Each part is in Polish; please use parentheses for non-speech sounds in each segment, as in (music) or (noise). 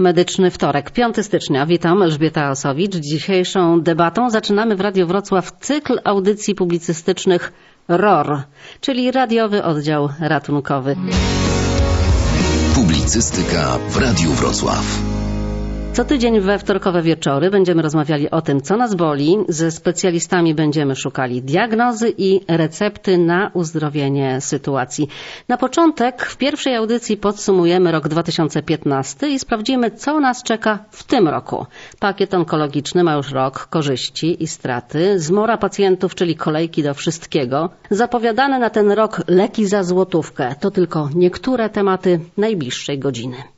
Medyczny wtorek, 5 stycznia. Witam, Elżbieta Osowicz. Dzisiejszą debatą zaczynamy w Radio Wrocław cykl audycji publicystycznych ROR, czyli Radiowy Oddział Ratunkowy. Publicystyka w Radiu Wrocław. Co tydzień we wtorkowe wieczory będziemy rozmawiali o tym, co nas boli. Ze specjalistami będziemy szukali diagnozy i recepty na uzdrowienie sytuacji. Na początek w pierwszej audycji podsumujemy rok 2015 i sprawdzimy, co nas czeka w tym roku. Pakiet onkologiczny ma już rok, korzyści i straty, zmora pacjentów, czyli kolejki do wszystkiego. Zapowiadane na ten rok leki za złotówkę. To tylko niektóre tematy najbliższej godziny.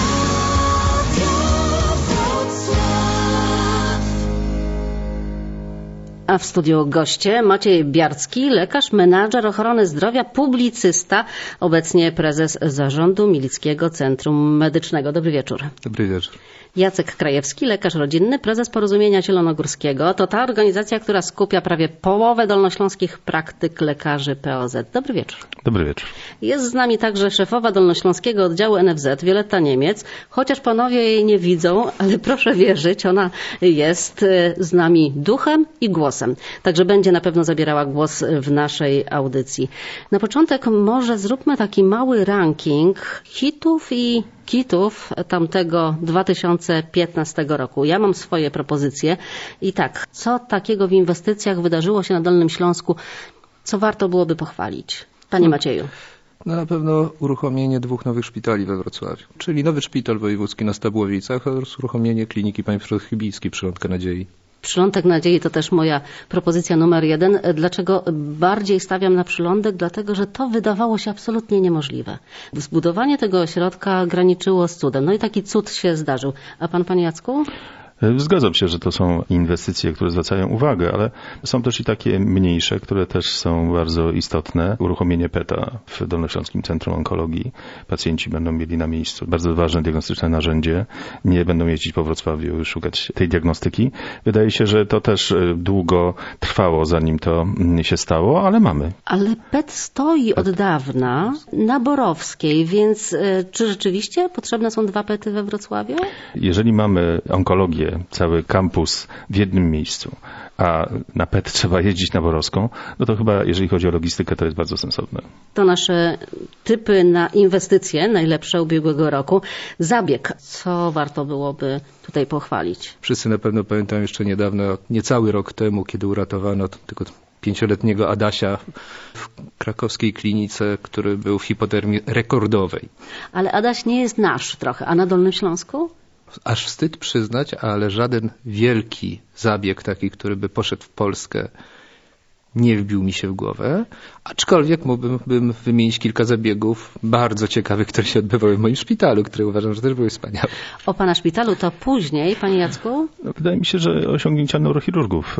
A w studiu goście Maciej Biarcki, lekarz, menadżer ochrony zdrowia, publicysta, obecnie prezes zarządu Milickiego Centrum Medycznego. Dobry wieczór. Dobry wieczór. Jacek Krajewski, lekarz rodzinny, prezes Porozumienia Zielonogórskiego. To ta organizacja, która skupia prawie połowę dolnośląskich praktyk lekarzy POZ. Dobry wieczór. Dobry wieczór. Jest z nami także szefowa dolnośląskiego oddziału NFZ, Wioletta Niemiec. Chociaż panowie jej nie widzą, ale proszę wierzyć, ona jest e, z nami duchem i głosem. Także będzie na pewno zabierała głos w naszej audycji. Na początek może zróbmy taki mały ranking hitów i kitów tamtego 2015 roku. Ja mam swoje propozycje i tak, co takiego w inwestycjach wydarzyło się na Dolnym Śląsku, co warto byłoby pochwalić? Panie Macieju. No na pewno uruchomienie dwóch nowych szpitali we Wrocławiu, czyli nowy szpital wojewódzki na Stabłowicach oraz uruchomienie kliniki państwa chybijskiej Przylądka Nadziei. Przylądek Nadziei to też moja propozycja numer jeden. Dlaczego bardziej stawiam na przylądek? Dlatego, że to wydawało się absolutnie niemożliwe. Zbudowanie tego ośrodka graniczyło z cudem. No i taki cud się zdarzył. A pan, panie Jacku? Zgadzam się, że to są inwestycje, które zwracają uwagę, ale są też i takie mniejsze, które też są bardzo istotne. Uruchomienie PETA w Dolnośląskim Centrum Onkologii. Pacjenci będą mieli na miejscu bardzo ważne diagnostyczne narzędzie. Nie będą jeździć po Wrocławiu szukać tej diagnostyki. Wydaje się, że to też e, długo trwało, zanim to mm, się stało, ale mamy. Ale PET stoi od dawna na Borowskiej, więc e, czy rzeczywiście potrzebne są dwa PETy we Wrocławiu? Jeżeli mamy onkologię cały kampus w jednym miejscu, a na PET trzeba jeździć na Borowską, no to chyba jeżeli chodzi o logistykę, to jest bardzo sensowne. To nasze typy na inwestycje, najlepsze ubiegłego roku. Zabieg, co warto byłoby tutaj pochwalić? Wszyscy na pewno pamiętają jeszcze niedawno, niecały rok temu, kiedy uratowano tylko pięcioletniego Adasia w krakowskiej klinice, który był w hipotermii rekordowej. Ale Adaś nie jest nasz trochę, a na Dolnym Śląsku? Aż wstyd przyznać, ale żaden wielki zabieg taki, który by poszedł w Polskę, nie wbił mi się w głowę, aczkolwiek mógłbym wymienić kilka zabiegów bardzo ciekawych, które się odbywały w moim szpitalu, które uważam, że też były wspaniałe. O pana szpitalu to później, panie Jacku? No, wydaje mi się, że osiągnięcia neurochirurgów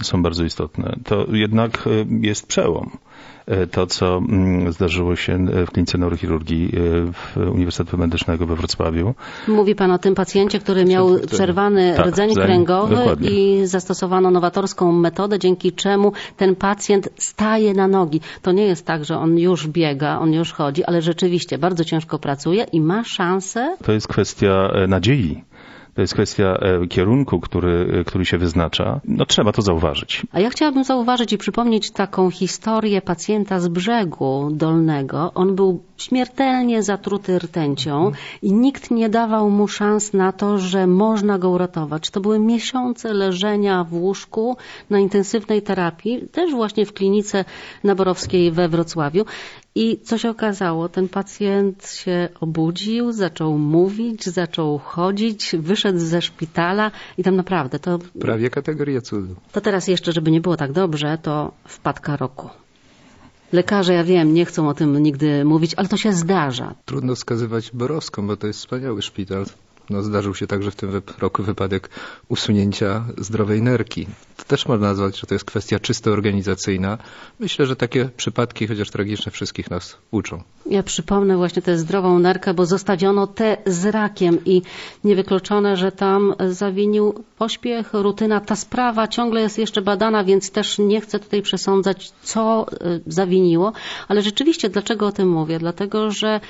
y, są bardzo istotne. To jednak y, jest przełom to, co mm, zdarzyło się w klinice neurochirurgii e, Uniwersytetu Medycznego we Wrocławiu. Mówi Pan o tym pacjencie, który miał przerwany tak, rdzeń kręgowy dokładnie. i zastosowano nowatorską metodę, dzięki czemu ten pacjent staje na nogi. To nie jest tak, że on już biega, on już chodzi, ale rzeczywiście bardzo ciężko pracuje i ma szansę. To jest kwestia e, nadziei to jest kwestia e, kierunku, który, e, który się wyznacza. No trzeba to zauważyć. A ja chciałabym zauważyć i przypomnieć taką historię pacjenta z brzegu dolnego. On był śmiertelnie zatruty rtęcią i nikt nie dawał mu szans na to, że można go uratować. To były miesiące leżenia w łóżku na intensywnej terapii, też właśnie w klinice naborowskiej we Wrocławiu. I co się okazało? Ten pacjent się obudził, zaczął mówić, zaczął chodzić, wyszedł ze szpitala i tam naprawdę to... Prawie kategoria cudu. To teraz jeszcze, żeby nie było tak dobrze, to wpadka roku. Lekarze, ja wiem, nie chcą o tym nigdy mówić, ale to się zdarza. Trudno wskazywać Borowską, bo to jest wspaniały szpital. No, zdarzył się także w tym roku wypadek usunięcia zdrowej nerki. To też można nazwać, że to jest kwestia czysto organizacyjna. Myślę, że takie przypadki, chociaż tragiczne, wszystkich nas uczą. Ja przypomnę właśnie tę zdrową nerkę, bo zostawiono tę z rakiem i niewykluczone, że tam zawinił pośpiech, rutyna. Ta sprawa ciągle jest jeszcze badana, więc też nie chcę tutaj przesądzać, co y, zawiniło, ale rzeczywiście dlaczego o tym mówię? Dlatego, że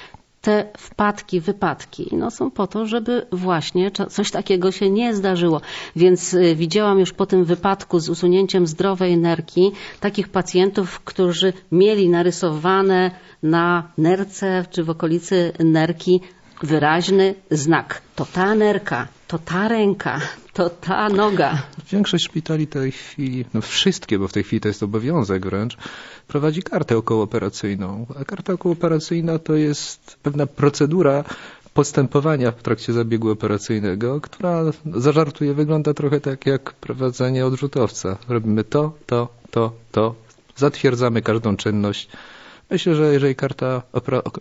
te wpadki, wypadki no są po to, żeby właśnie coś takiego się nie zdarzyło. Więc y, widziałam już po tym wypadku z usunięciem zdrowej nerki takich pacjentów, którzy mieli narysowane na nerce czy w okolicy nerki wyraźny znak. To ta nerka, to ta ręka, to ta noga. Większość szpitali tej chwili, no wszystkie, bo w tej chwili to jest obowiązek wręcz, prowadzi kartę okołooperacyjną. A karta okołooperacyjna to jest pewna procedura postępowania w trakcie zabiegu operacyjnego, która, zażartuje, wygląda trochę tak jak prowadzenie odrzutowca. Robimy to, to, to, to, zatwierdzamy każdą czynność, Myślę, że jeżeli karta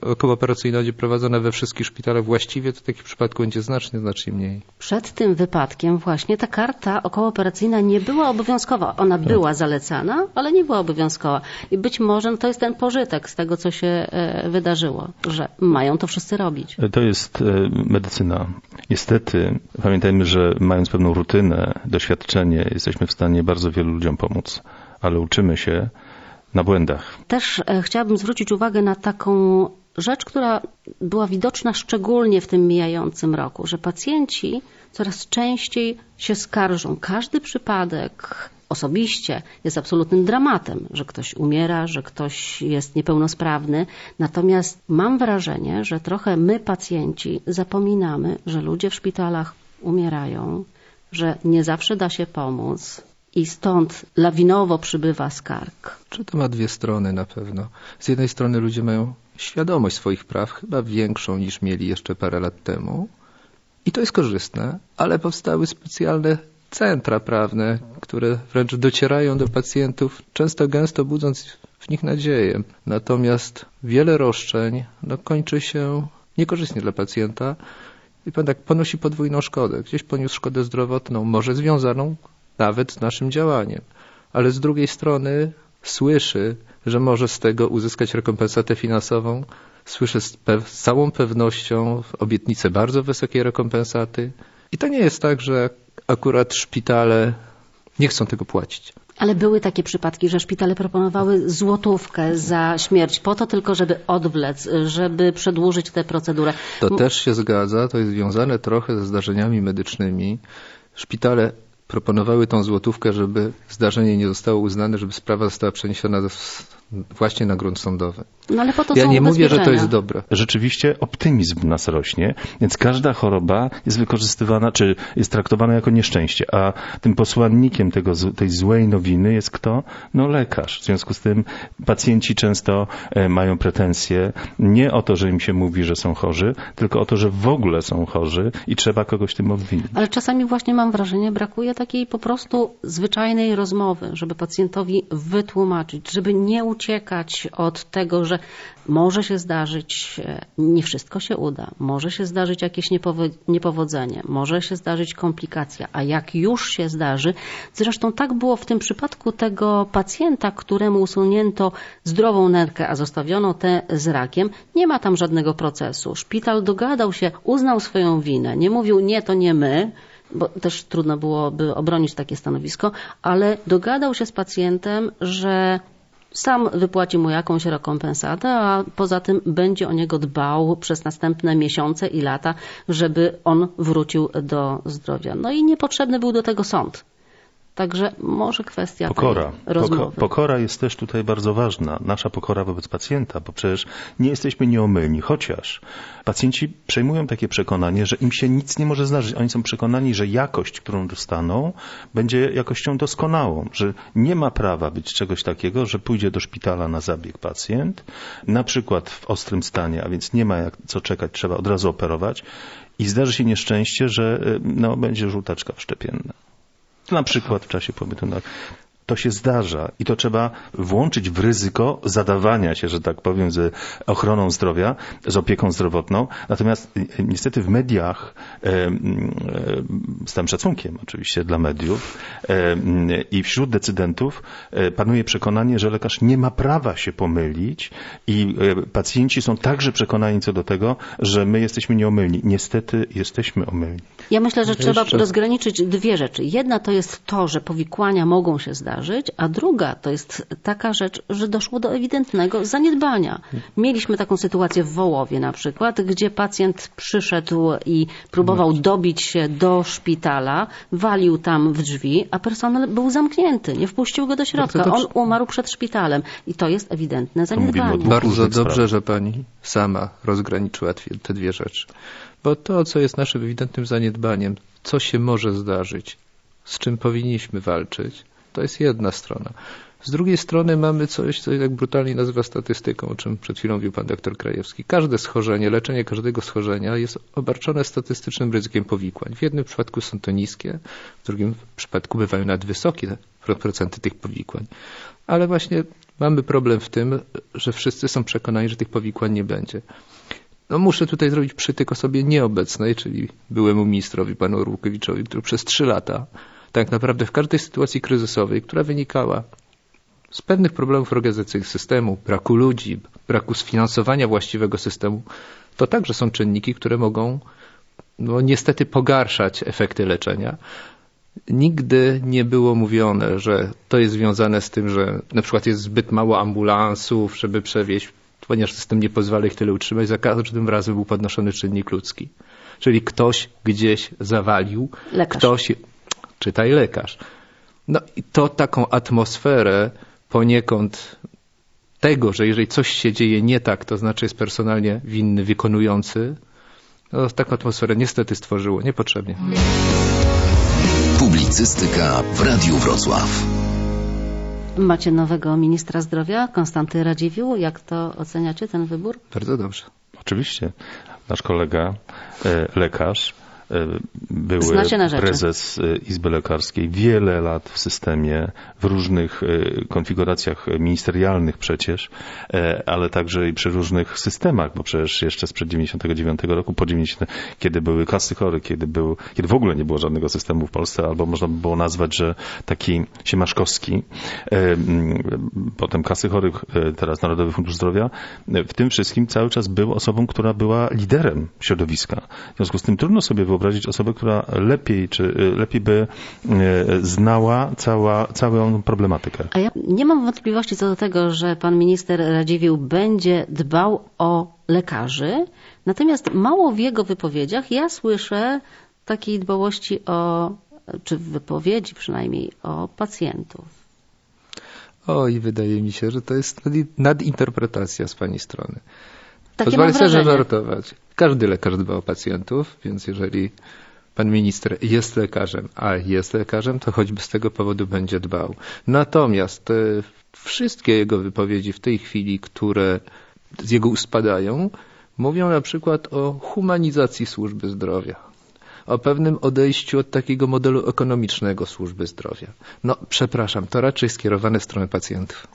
okołooperacyjna będzie prowadzona we wszystkich szpitalach właściwie, to takich przypadków będzie znacznie, znacznie mniej. Przed tym wypadkiem właśnie ta karta okołooperacyjna nie była obowiązkowa. Ona tak. była zalecana, ale nie była obowiązkowa. I być może to jest ten pożytek z tego, co się e, wydarzyło, że mają to wszyscy robić. To jest e, medycyna. Niestety, pamiętajmy, że mając pewną rutynę, doświadczenie, jesteśmy w stanie bardzo wielu ludziom pomóc, ale uczymy się na błędach. Też e, chciałabym zwrócić uwagę na taką rzecz, która była widoczna szczególnie w tym mijającym roku, że pacjenci coraz częściej się skarżą. Każdy przypadek osobiście jest absolutnym dramatem, że ktoś umiera, że ktoś jest niepełnosprawny. Natomiast mam wrażenie, że trochę my, pacjenci, zapominamy, że ludzie w szpitalach umierają, że nie zawsze da się pomóc, i stąd lawinowo przybywa skarg. Czy to ma dwie strony na pewno? Z jednej strony ludzie mają świadomość swoich praw, chyba większą niż mieli jeszcze parę lat temu. I to jest korzystne, ale powstały specjalne centra prawne, które wręcz docierają do pacjentów, często gęsto budząc w nich nadzieję. Natomiast wiele roszczeń no, kończy się niekorzystnie dla pacjenta i pan tak ponosi podwójną szkodę. Gdzieś poniósł szkodę zdrowotną, może związaną nawet naszym działaniem. Ale z drugiej strony słyszy, że może z tego uzyskać rekompensatę finansową, słyszy z, z całą pewnością obietnicę bardzo wysokiej rekompensaty. I to nie jest tak, że akurat szpitale nie chcą tego płacić. Ale były takie przypadki, że szpitale proponowały złotówkę za śmierć po to tylko, żeby odwlec, żeby przedłużyć tę procedurę. To też się zgadza, to jest związane trochę ze zdarzeniami medycznymi. Szpitale proponowały tą złotówkę, żeby zdarzenie nie zostało uznane, żeby sprawa została przeniesiona do, właśnie na grunt sądowy. No ale po to ja nie mówię, że to jest dobre. Rzeczywiście optymizm w nas rośnie, więc każda choroba jest wykorzystywana, czy jest traktowana jako nieszczęście, a tym posłannikiem tego, tej złej nowiny jest kto? No lekarz. W związku z tym pacjenci często e, mają pretensje nie o to, że im się mówi, że są chorzy, tylko o to, że w ogóle są chorzy i trzeba kogoś tym obwinić. Ale czasami właśnie mam wrażenie, brakuje takiej po prostu zwyczajnej rozmowy, żeby pacjentowi wytłumaczyć, żeby nie uciekać od tego, że może się zdarzyć, e, nie wszystko się uda, może się zdarzyć jakieś niepowodzenie, może się zdarzyć komplikacja, a jak już się zdarzy, zresztą tak było w tym przypadku tego pacjenta, któremu usunięto zdrową nerkę, a zostawiono tę z rakiem, nie ma tam żadnego procesu. Szpital dogadał się, uznał swoją winę, nie mówił nie, to nie my, bo też trudno byłoby obronić takie stanowisko, ale dogadał się z pacjentem, że sam wypłaci mu jakąś rekompensatę, a poza tym będzie o niego dbał przez następne miesiące i lata, żeby on wrócił do zdrowia. No i niepotrzebny był do tego sąd. Także może kwestia pokora. rozmowy. Pokora jest też tutaj bardzo ważna. Nasza pokora wobec pacjenta, bo przecież nie jesteśmy nieomylni, chociaż pacjenci przejmują takie przekonanie, że im się nic nie może zdarzyć. Oni są przekonani, że jakość, którą dostaną, będzie jakością doskonałą, że nie ma prawa być czegoś takiego, że pójdzie do szpitala na zabieg pacjent, na przykład w ostrym stanie, a więc nie ma jak co czekać, trzeba od razu operować i zdarzy się nieszczęście, że no, będzie żółtaczka wszczepienna na przykład w czasie pobytu na To się zdarza i to trzeba włączyć w ryzyko zadawania się, że tak powiem, z ochroną zdrowia, z opieką zdrowotną. Natomiast y, niestety w mediach, e, z tym szacunkiem oczywiście dla mediów i wśród decydentów panuje przekonanie, że lekarz nie ma prawa się pomylić i pacjenci są także przekonani co do tego, że my jesteśmy nieomylni. Niestety jesteśmy omylni. Ja myślę, że trzeba Jeszcze- rozgraniczyć dwie rzeczy. Jedna to jest to, że powikłania mogą się zdarzyć, a druga to jest taka rzecz, że doszło do ewidentnego zaniedbania. Mieliśmy taką sytuację w Wołowie na przykład, gdzie pacjent przyszedł i próbował dobić się do szpitala, walił tam w drzwi, a personel był zamknięty, nie wpuścił go do środka. On umarł przed szpitalem i to jest ewidentne zaniedbanie. Bardzo dobrze, że pani sama rozgraniczyła te dwie rzeczy. Bo to, co jest naszym ewidentnym zaniedbaniem, co się może zdarzyć, z czym powinniśmy walczyć, to jest jedna strona. Z drugiej strony mamy coś, co tak brutalnie nazywa statystyką, o czym przed chwilą mówił pan doktor Krajewski. Każde schorzenie, leczenie każdego schorzenia jest obarczone statystycznym ryzykiem powikłań. W jednym przypadku są to niskie, w drugim przypadku bywają nadwysokie pro- procenty tych powikłań. Ale właśnie mamy problem w tym, że wszyscy są przekonani, że tych powikłań nie będzie. No muszę tutaj zrobić przytyk osobie nieobecnej, czyli byłemu ministrowi, panu Orłukowiczowi, który przez trzy lata tak naprawdę w każdej sytuacji kryzysowej, która wynikała z pewnych problemów organizacyjnych systemu, braku ludzi, braku sfinansowania właściwego systemu, to także są czynniki, które mogą no, niestety pogarszać efekty leczenia. Nigdy nie było mówione, że to jest związane z tym, że na przykład jest zbyt mało ambulansów, żeby przewieźć, ponieważ system nie pozwala ich tyle utrzymać. Za każdym razem był podnoszony czynnik ludzki. Czyli ktoś gdzieś zawalił, Lekarz. ktoś, czytaj lekarz. No i to taką atmosferę poniekąd tego, że jeżeli coś się dzieje nie tak, to znaczy jest personalnie winny wykonujący, no, taką atmosferę niestety stworzyło niepotrzebnie. Publicystyka w Radiu Wrocław. Macie nowego ministra zdrowia, Konstanty Radziwiłł. Jak to oceniacie, ten wybór? Bardzo dobrze. Oczywiście. Nasz kolega, e, lekarz, były na rzeczy. prezes e, Izby Lekarskiej, wiele lat w systemie, w różnych e, konfiguracjach ministerialnych przecież, e, ale także i przy różnych systemach, bo przecież jeszcze sprzed 99 roku, po 90, kiedy były kasy chorych, kiedy, był, kiedy w ogóle nie było żadnego systemu w Polsce, albo można by było nazwać, że taki siemaszkowski, e, potem kasy chorych, e, teraz Narodowy Fundusz Zdrowia, e, w tym wszystkim cały czas był osobą, która była liderem środowiska. W związku z tym trudno sobie wyobrazić osobę, która lepiej, czy e, lepiej by e, znała cała, całą problematykę. A ja nie mam wątpliwości co do tego, że pan minister Radziwiłł będzie dbał o lekarzy, natomiast mało w jego wypowiedziach ja słyszę takiej dbałości o, czy w wypowiedzi przynajmniej, o pacjentów. Oj, wydaje mi się, że to jest nadi- nadinterpretacja z pani strony. Takie Pozwolę sobie żartować. Każdy lekarz dba o pacjentów, więc jeżeli pan minister jest lekarzem, a jest lekarzem, to choćby z tego powodu będzie dbał. Natomiast e, wszystkie jego wypowiedzi w tej chwili, które z jego ust padają, mówią na przykład o humanizacji służby zdrowia. O pewnym odejściu od takiego modelu ekonomicznego służby zdrowia. No, przepraszam, to raczej skierowane w stronę pacjentów.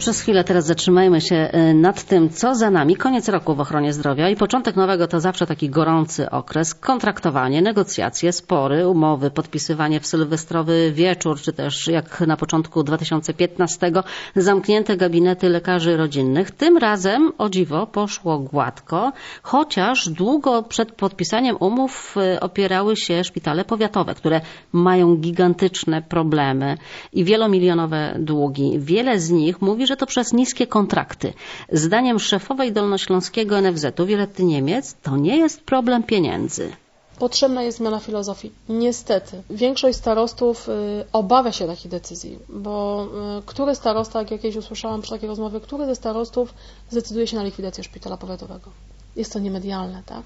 Przez chwilę teraz zatrzymajmy się e, nad tym, co za nami. Koniec roku w ochronie zdrowia i początek nowego to zawsze taki gorący okres. Kontraktowanie, negocjacje, spory, umowy, podpisywanie w sylwestrowy wieczór, czy też jak na początku 2015 zamknięte gabinety lekarzy rodzinnych. Tym razem, o dziwo, poszło gładko, chociaż długo przed podpisaniem umów e, opierały się szpitale powiatowe, które mają gigantyczne problemy i wielomilionowe długi. Wiele z nich mówi, że to przez niskie kontrakty. Zdaniem szefowej dolnośląskiego NFZ-u Violetty Niemiec to nie jest problem pieniędzy. Potrzebna jest zmiana filozofii. Niestety, większość starostów y, obawia się takich decyzji, bo y, który starosta, jak jakieś usłyszałam przy takiej rozmowie, który ze starostów zdecyduje się na likwidację szpitala powiatowego? Jest to niemedialne, tak?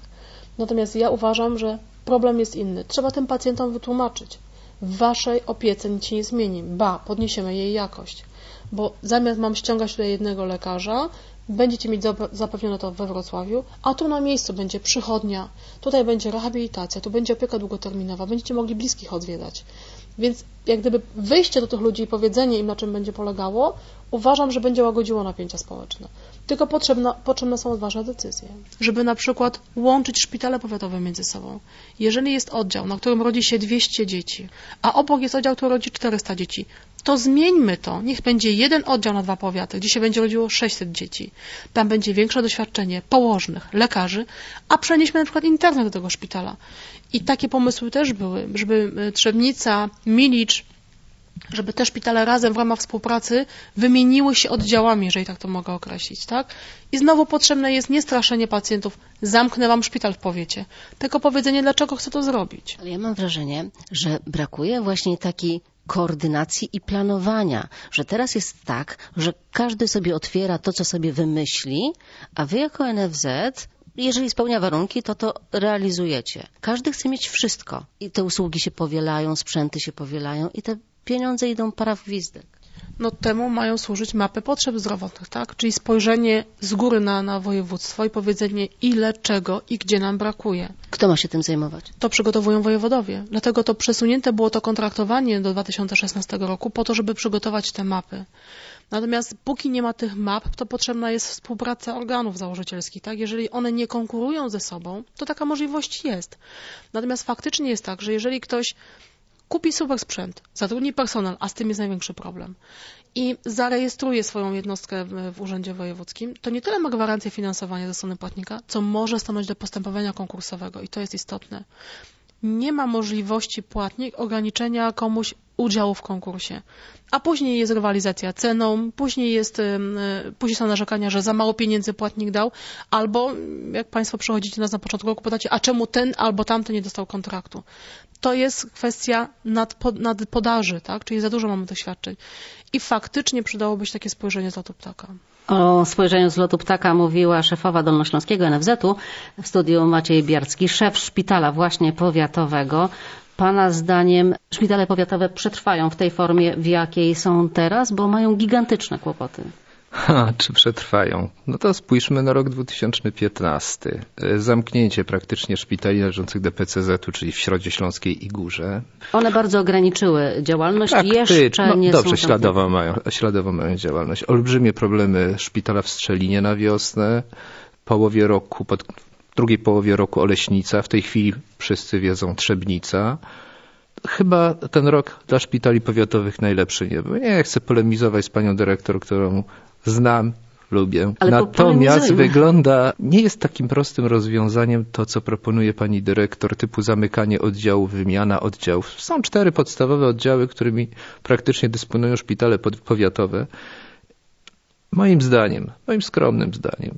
Natomiast ja uważam, że problem jest inny. Trzeba tym pacjentom wytłumaczyć. W waszej opiece nic się nie zmieni. Ba, podniesiemy jej jakość. Bo zamiast mam ściągać tutaj jednego lekarza, będziecie mieć zapewnione to we Wrocławiu, a tu na miejscu będzie przychodnia, tutaj będzie rehabilitacja, tu będzie opieka długoterminowa, będziecie mogli bliskich odwiedzać. Więc jak gdyby wyjście do tych ludzi i powiedzenie im, na czym będzie polegało, uważam, że będzie łagodziło napięcia społeczne. Tylko potrzebne są odważne decyzje. Żeby na przykład łączyć szpitale powiatowe między sobą. Jeżeli jest oddział, na którym rodzi się 200 dzieci, a obok jest oddział, który rodzi 400 dzieci, to zmieńmy to. Niech będzie jeden oddział na dwa powiaty, gdzie się będzie rodziło 600 dzieci. Tam będzie większe doświadczenie położnych, lekarzy, a przenieśmy na przykład internet do tego szpitala. I takie pomysły też były, żeby e, Trzebnica, Milicz, żeby te szpitale razem w ramach współpracy wymieniły się oddziałami, jeżeli tak to mogę określić, tak? I znowu potrzebne jest nie straszenie pacjentów, zamknę wam szpital w powiecie, tylko powiedzenie, dlaczego chcę to zrobić. Ale ja mam wrażenie, że brakuje właśnie takiej koordynacji i planowania, że teraz jest tak, że każdy sobie otwiera to, co sobie wymyśli, a wy jako NFZ jeżeli spełnia warunki, to to realizujecie. Każdy chce mieć wszystko. I te usługi się powielają, sprzęty się powielają i te pieniądze idą para w gwizdek. No temu mają służyć mapy potrzeb zdrowotnych, tak? Czyli spojrzenie z góry na, na województwo i powiedzenie ile, czego i gdzie nam brakuje. Kto ma się tym zajmować? To przygotowują wojewodowie. Dlatego to przesunięte było to kontraktowanie do 2016 roku po to, żeby przygotować te mapy. Natomiast póki nie ma tych map, to potrzebna jest współpraca organów założycielskich. Tak? Jeżeli one nie konkurują ze sobą, to taka możliwość jest. Natomiast faktycznie jest tak, że jeżeli ktoś kupi super sprzęt, zatrudni personel, a z tym jest największy problem, i zarejestruje swoją jednostkę w Urzędzie Wojewódzkim, to nie tyle ma gwarancję finansowania ze strony płatnika, co może stanąć do postępowania konkursowego i to jest istotne. Nie ma możliwości płatnik ograniczenia komuś udziału w konkursie. A później jest rywalizacja ceną, później, jest, później są narzekania, że za mało pieniędzy płatnik dał, albo jak Państwo przychodzicie nas na początku roku, pytacie, a czemu ten albo tamten nie dostał kontraktu? To jest kwestia nadpodaży, tak? czyli za dużo mamy doświadczeń. I faktycznie przydałoby się takie spojrzenie z lotu ptaka. O spojrzeniu z lotu ptaka mówiła szefowa Dolnośląskiego NFZ-u w studiu Maciej Biarski, szef szpitala właśnie powiatowego. Pana zdaniem szpitale powiatowe przetrwają w tej formie, w jakiej są teraz, bo mają gigantyczne kłopoty. Ha, czy przetrwają? No to spójrzmy na rok 2015. Zamknięcie praktycznie szpitali należących do PCZ-u, czyli w Środzie Śląskiej i Górze. One bardzo ograniczyły działalność i jeszcze no, nie dobrze, są śladowo mają, śladowo mają działalność. Olbrzymie problemy szpitala w Strzelinie na wiosnę. połowie roku, pod drugiej połowie roku Oleśnica, w tej chwili wszyscy wiedzą Trzebnica. Chyba ten rok dla szpitali powiatowych najlepszy nie był. Nie chcę polemizować z panią dyrektor, którą znam, lubię. Ale Natomiast wygląda, nie jest takim prostym rozwiązaniem to, co proponuje pani dyrektor, typu zamykanie oddziałów, wymiana oddziałów. Są cztery podstawowe oddziały, którymi praktycznie dysponują szpitale powiatowe. Moim zdaniem, moim skromnym zdaniem,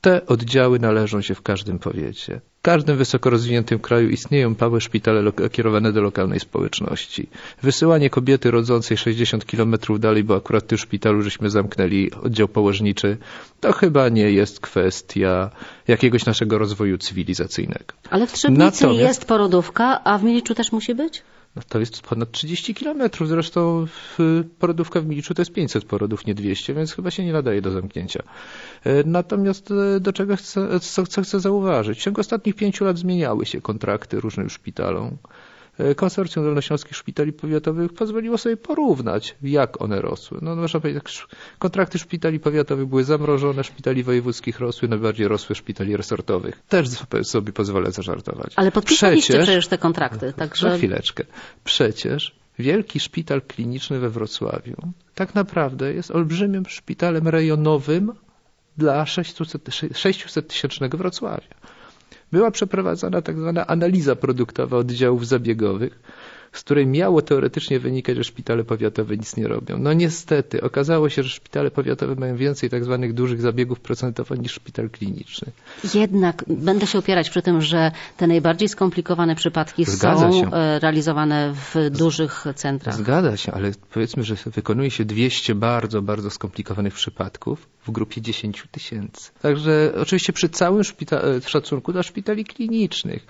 te oddziały należą się w każdym powiecie. W każdym wysoko rozwiniętym kraju istnieją małe szpitale kierowane do lokalnej społeczności. Wysyłanie kobiety rodzącej 60 kilometrów dalej, bo akurat w tym szpitalu żeśmy zamknęli oddział położniczy, to chyba nie jest kwestia jakiegoś naszego rozwoju cywilizacyjnego. Ale w Trzebnicy Natomiast... jest porodówka, a w Miliczu też musi być? No to jest ponad 30 kilometrów. Zresztą porodówka w Miliczu to jest 500 porodów, nie 200, więc chyba się nie nadaje do zamknięcia. E, natomiast e, do czego chcę, co, co chcę zauważyć? W ciągu ostatnich pięciu lat zmieniały się kontrakty różnym szpitalom. E, konsorcjum Dolnośląskich Szpitali Powiatowych pozwoliło sobie porównać, jak one rosły. No, można powiedzieć, kontrakty szpitali powiatowych były zamrożone, szpitali wojewódzkich rosły, najbardziej rosły szpitali resortowych. Też sobie pozwolę zażartować. Ale podpisaliście przecież, przecież te kontrakty. Także... Za chwileczkę. Przecież Wielki Szpital Kliniczny we Wrocławiu tak naprawdę jest olbrzymim szpitalem rejonowym dla 600 tysięcznego Wrocławia była przeprowadzana tak zwana analiza produktowa oddziałów zabiegowych, z której miało teoretycznie wynikać, że szpitale powiatowe nic nie robią. No niestety, okazało się, że szpitale powiatowe mają więcej tak zwanych dużych zabiegów procentowo niż szpital kliniczny. Jednak będę się opierać przy tym, że te najbardziej skomplikowane przypadki Zgadza są się. E, realizowane w dużych centrach. Zgadza się, ale powiedzmy, że wykonuje się 200 bardzo, bardzo skomplikowanych przypadków w grupie 10 tysięcy. Także oczywiście przy całym szpita- szacunku dla szpitali klinicznych.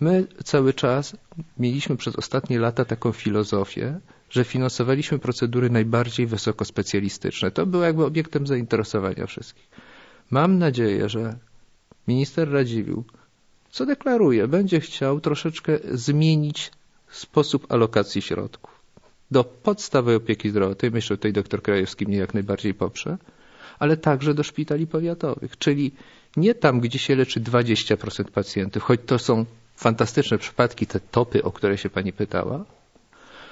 My cały czas mieliśmy przez ostatnie lata taką filozofię, że finansowaliśmy procedury najbardziej wysokospecjalistyczne. To było jakby obiektem zainteresowania wszystkich. Mam nadzieję, że minister Radziwiłł, co deklaruje, będzie chciał troszeczkę zmienić sposób alokacji środków. Do podstawowej opieki zdrowotnej, myślę, że tutaj doktor Krajewski mnie jak najbardziej poprze, ale także do szpitali powiatowych, czyli nie tam, gdzie się leczy 20% pacjentów, choć to są fantastyczne przypadki, te topy, o które się pani pytała,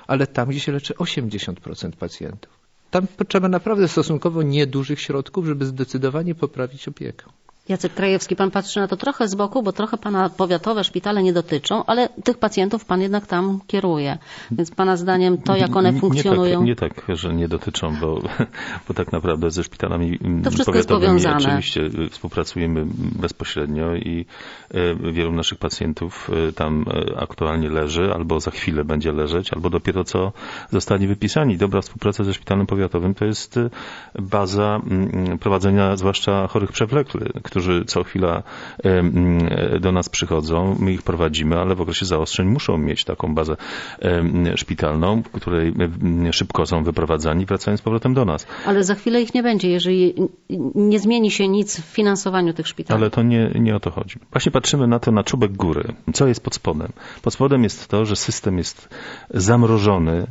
ale tam, gdzie się leczy 80% pacjentów. Tam potrzeba naprawdę stosunkowo niedużych środków, żeby zdecydowanie poprawić opiekę. Jacek Krajewski, pan patrzy na to trochę z boku, bo trochę pana powiatowe szpitale nie dotyczą, ale tych pacjentów pan jednak tam kieruje. Więc pana zdaniem to, jak one funkcjonują... Nie tak, nie tak że nie dotyczą, bo, (laughs) bo tak naprawdę ze szpitalami to wszystko jest powiązane. oczywiście współpracujemy bezpośrednio i e, wielu naszych pacjentów e, tam aktualnie leży, albo za chwilę będzie leżeć, albo dopiero co zostanie wypisani. Dobra współpraca ze szpitalem powiatowym to jest baza mm, prowadzenia zwłaszcza chorych przewlekle, którzy co chwila do nas przychodzą, my ich prowadzimy, ale w okresie zaostrzeń muszą mieć taką bazę szpitalną, w której szybko są wyprowadzani, wracając z powrotem do nas. Ale za chwilę ich nie będzie, jeżeli nie zmieni się nic w finansowaniu tych szpitali. Ale to nie, nie o to chodzi. Właśnie patrzymy na to na czubek góry. Co jest pod spodem? Pod spodem jest to, że system jest zamrożony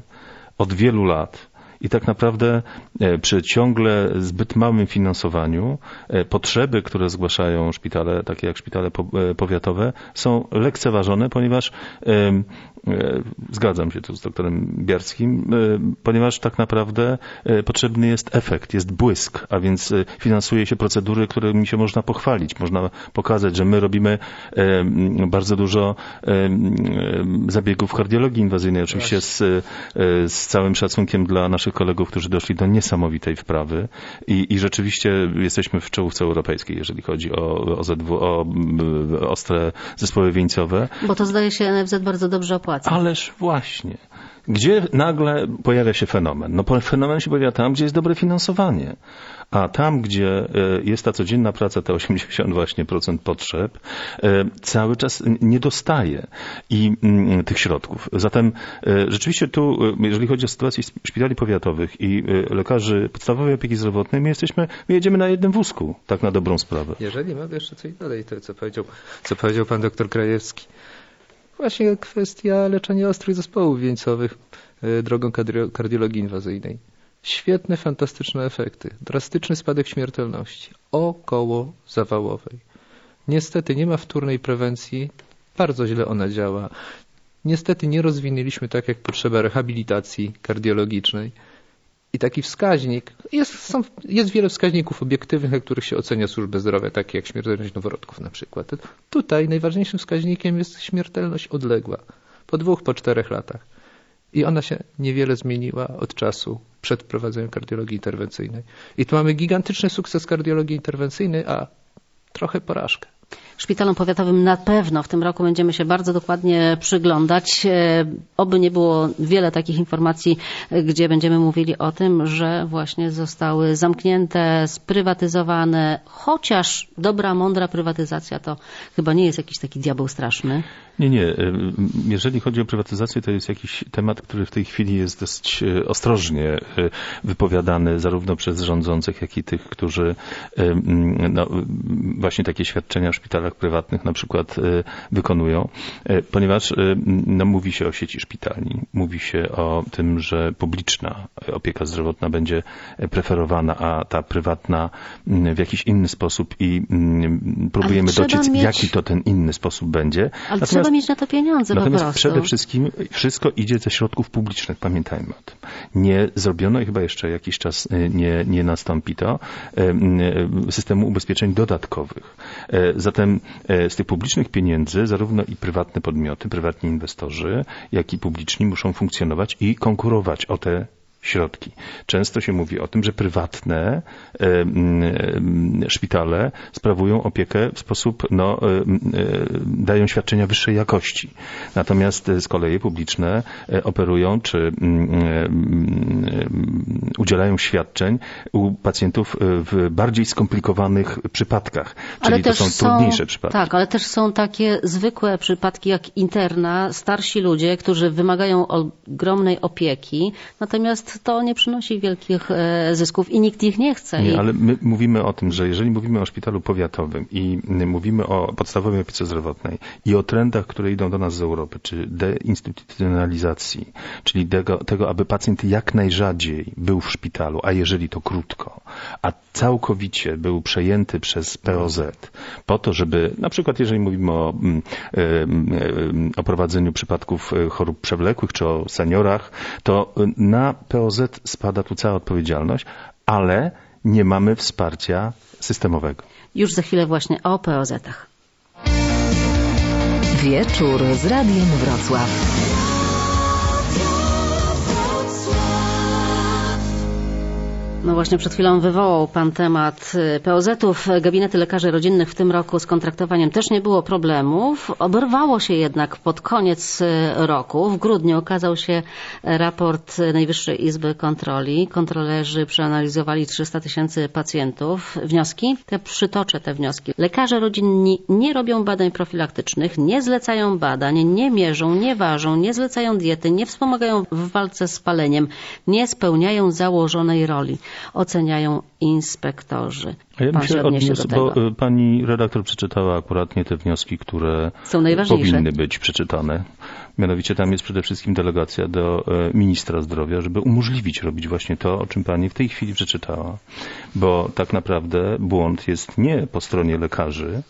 od wielu lat i tak naprawdę e, przy ciągle zbyt małym finansowaniu e, potrzeby, które zgłaszają szpitale, takie jak szpitale e, powiatowe, są lekceważone, ponieważ zgadzam się tu z doktorem Biarskim, ponieważ tak naprawdę potrzebny jest efekt, jest błysk, a więc finansuje się procedury, którymi się można pochwalić. Można pokazać, że my robimy bardzo dużo zabiegów kardiologii inwazyjnej, oczywiście z, z całym szacunkiem dla naszych kolegów, którzy doszli do niesamowitej wprawy i, i rzeczywiście jesteśmy w czołówce europejskiej, jeżeli chodzi o OZW, o ostre zespoły wieńcowe. Bo to zdaje się NFZ bardzo dobrze opłaca. Ależ właśnie. Gdzie nagle pojawia się fenomen? No fenomen się pojawia tam, gdzie jest dobre finansowanie. A tam, gdzie e, jest ta codzienna praca, te 80 właśnie procent potrzeb, e, cały czas nie dostaje i mm, tych środków. Zatem e, rzeczywiście tu, jeżeli chodzi o sytuację szpitali powiatowych i lekarzy podstawowej opieki zdrowotnej, my jesteśmy, my jedziemy na jednym wózku, tak na dobrą sprawę. Jeżeli mogę jeszcze coś dodać, to co powiedział, co powiedział pan doktor Krajewski. Właśnie kwestia leczenia ostrych zespołów wieńcowych drogą kardiologii inwazyjnej. Świetne, fantastyczne efekty. Drastyczny spadek śmiertelności. Około zawałowej. Niestety nie ma wtórnej prewencji. Bardzo źle ona działa. Niestety nie rozwinęliśmy tak, jak potrzeba rehabilitacji kardiologicznej. I taki wskaźnik, jest, są, jest wiele wskaźników obiektywnych, na których się ocenia służbę zdrowia, takie jak śmiertelność noworodków na przykład. Tutaj najważniejszym wskaźnikiem jest śmiertelność odległa. Po dwóch, po czterech latach. I ona się niewiele zmieniła od czasu przed wprowadzeniem kardiologii interwencyjnej. I tu mamy gigantyczny sukces kardiologii interwencyjnej, a trochę porażkę. Szpitalom powiatowym na pewno w tym roku będziemy się bardzo dokładnie przyglądać. E, oby nie było wiele takich informacji, gdzie będziemy mówili o tym, że właśnie zostały zamknięte, sprywatyzowane, chociaż dobra, mądra prywatyzacja to chyba nie jest jakiś taki diabeł straszny. Nie, nie. E, jeżeli chodzi o prywatyzację, to jest jakiś temat, który w tej chwili jest dość e, ostrożnie wypowiadany zarówno przez rządzących, jak i tych, którzy no, właśnie takie świadczenia szpitalach prywatnych na przykład y, wykonują, y, ponieważ y, no, mówi się o sieci szpitali, mówi się o tym, że publiczna opieka zdrowotna będzie preferowana, a ta prywatna w jakiś inny sposób i próbujemy dociec, mieć... jaki to ten inny sposób będzie. Ale natomiast, trzeba mieć na to pieniądze Natomiast przede wszystkim wszystko idzie ze środków publicznych, pamiętajmy o tym. Nie zrobiono i chyba jeszcze jakiś czas nie, nie nastąpi to systemu ubezpieczeń dodatkowych. Zatem e, z tych publicznych pieniędzy zarówno i prywatne podmioty, prywatni inwestorzy, jak i publiczni muszą funkcjonować i konkurować o te środki. Często się mówi o tym, że prywatne e, e, szpitale sprawują opiekę w sposób, no, e, dają świadczenia wyższej jakości. Natomiast z kolei publiczne operują czy udzielają świadczeń u pacjentów w bardziej skomplikowanych przypadkach, czyli ale to są, są trudniejsze przypadki. Tak, ale też są takie zwykłe przypadki jak interna, starsi ludzie, którzy wymagają ogromnej opieki, natomiast to nie przynosi wielkich e, zysków i nikt ich nie chce. Nie, ale my mówimy o tym, że jeżeli mówimy o szpitalu powiatowym i mówimy o podstawowej opiece zdrowotnej i o trendach, które idą do nas z Europy, czy deinstytucjonalizacji, czyli tego, tego, aby pacjent jak najrzadziej był w szpitalu, a jeżeli to krótko, a całkowicie był przejęty przez POZ, po to, żeby na przykład jeżeli mówimy o, mm, mm, o prowadzeniu przypadków e, chorób przewlekłych czy o seniorach, to na POZ spada tu cała odpowiedzialność, ale nie mamy wsparcia systemowego. Już za chwilę właśnie o POZ-ach. Wieczór z Radiem Wrocław. No właśnie przed chwilą wywołał Pan temat y, POZ-ów. Gabinety lekarzy rodzinnych w tym roku z kontraktowaniem też nie było problemów. Oberwało się jednak pod koniec y, roku. W grudniu okazał się raport Najwyższej Izby Kontroli. Kontrolerzy przeanalizowali 300 tysięcy pacjentów. Wnioski? Te przytoczę te wnioski. Lekarze rodzinni nie robią badań profilaktycznych, nie zlecają badań, nie mierzą, nie ważą, nie zlecają diety, nie wspomagają w walce z paleniem, nie spełniają założonej roli oceniają inspektorzy. A ja bym się odniósł, bo y, pani redaktor przeczytała akurat nie te wnioski, które Są najważniejsze. powinny być przeczytane. Mianowicie tam jest przede wszystkim delegacja do y, ministra zdrowia, żeby umożliwić robić właśnie to, o czym pani w tej chwili przeczytała. Bo tak naprawdę błąd jest nie po stronie lekarzy,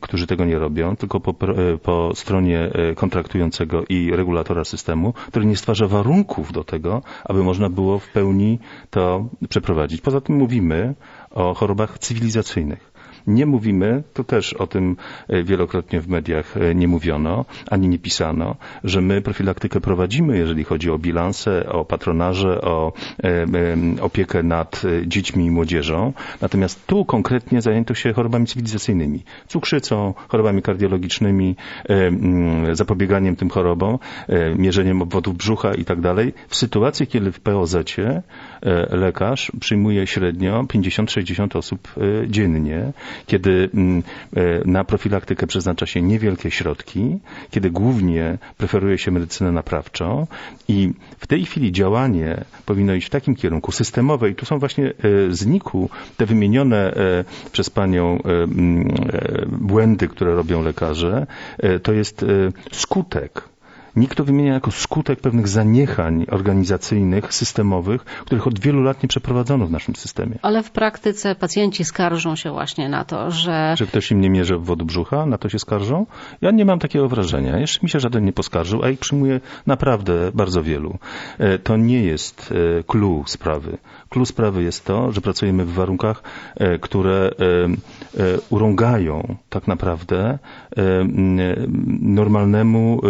którzy tego nie robią, tylko po, e, po stronie e, kontraktującego i regulatora systemu, który nie stwarza warunków do tego, aby można było w pełni to przeprowadzić. Poza tym mówimy o chorobach cywilizacyjnych. Nie mówimy, to też o tym e, wielokrotnie w mediach e, nie mówiono, ani nie pisano, że my profilaktykę prowadzimy, jeżeli chodzi o bilanse, o patronarze, o e, opiekę nad dziećmi i młodzieżą. Natomiast tu konkretnie zajęto się chorobami cywilizacyjnymi, cukrzycą, chorobami kardiologicznymi, zapobieganiem tym chorobom, mierzeniem obwodów brzucha i tak dalej. W sytuacji, kiedy w POZ lekarz przyjmuje średnio 50-60 osób dziennie, kiedy mm, e, na profilaktykę przeznacza się niewielkie środki, kiedy głównie preferuje się medycynę naprawczą i w tej chwili działanie powinno iść w takim kierunku systemowe i tu są właśnie e, zniku te wymienione e, przez panią błędy, które robią lekarze, to jest skutek Nikt to wymienia jako skutek pewnych zaniechań organizacyjnych, systemowych, których od wielu lat nie przeprowadzono w naszym systemie. Ale w praktyce pacjenci skarżą się właśnie na to, że... Że ktoś im nie mierzy wody brzucha, na to się skarżą? Ja nie mam takiego wrażenia. Jeszcze mi się żaden nie poskarżył, a ich przyjmuję naprawdę bardzo wielu. E, to nie jest e, clue sprawy. Clue sprawy jest to, że pracujemy w warunkach, e, które urągają tak naprawdę normalnemu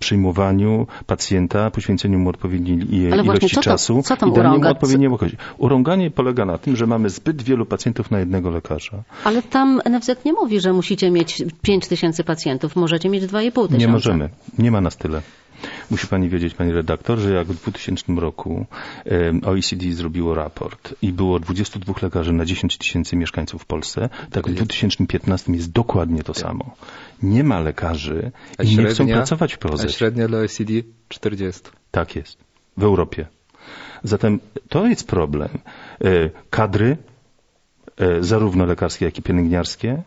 przyjmowaniu pacjenta, poświęceniu mu odpowiedniej ilości co to, czasu co i daniu mu odpowiedniej. Urąganie polega na tym, że mamy zbyt wielu pacjentów na jednego lekarza. Ale tam NFZ nie mówi, że musicie mieć 5 tysięcy pacjentów, możecie mieć 2,5 tysiąca. Nie możemy. Nie ma nas tyle. Musi pani wiedzieć, pani redaktor, że jak w 2000 roku OECD zrobiło raport i było 22 lekarzy na 10 tysięcy mieszkańców w Polsce, tak w 2015 jest dokładnie to samo. Nie ma lekarzy A i nie chcą średnia- pracować w A POZ. średnia dla OECD 40. Tak jest. W Europie. Zatem to jest problem. E, Kadry, e, zarówno lekarskie, jak i pielęgniarskie,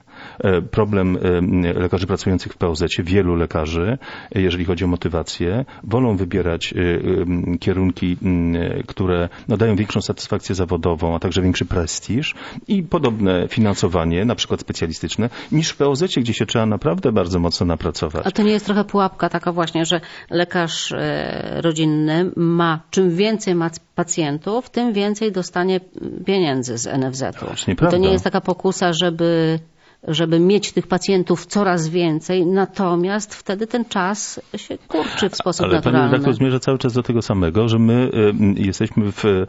problem e, lekarzy pracujących w POZ, wielu lekarzy, e, jeżeli chodzi o motywację, wolą wybierać e, e, kierunki, e, które no, dają większą satysfakcję zawodową, a także większy prestiż i podobne finansowanie, na przykład specjalistyczne, niż w POZ, gdzie się trzeba naprawdę bardzo mocno napracować. A to nie jest trochę pułapka taka właśnie, że lekarz e, rodzinny ma, czym więcej ma pacjentów, tym więcej dostanie pieniędzy z NFZ-u. to prawda. nie jest taka pokusa, żeby żeby mieć tych pacjentów coraz więcej, natomiast wtedy ten czas się kurczy w sposób Ale naturalny. pani redaktor zmierza cały czas do tego samego, że my jesteśmy w, y,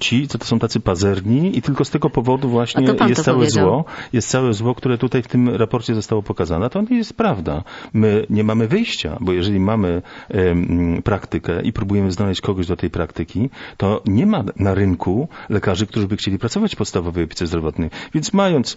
ci, co to są tacy pazerni i tylko z tego powodu właśnie jest całe powiedział. zło, jest całe zło, które tutaj w tym raporcie zostało pokazane. To nie jest prawda. My nie mamy wyjścia, bo jeżeli mamy praktykę i próbujemy znaleźć kogoś do tej praktyki, to nie ma na rynku lekarzy, którzy by chcieli pracować w podstawowej opiece zdrowotnej. Więc mając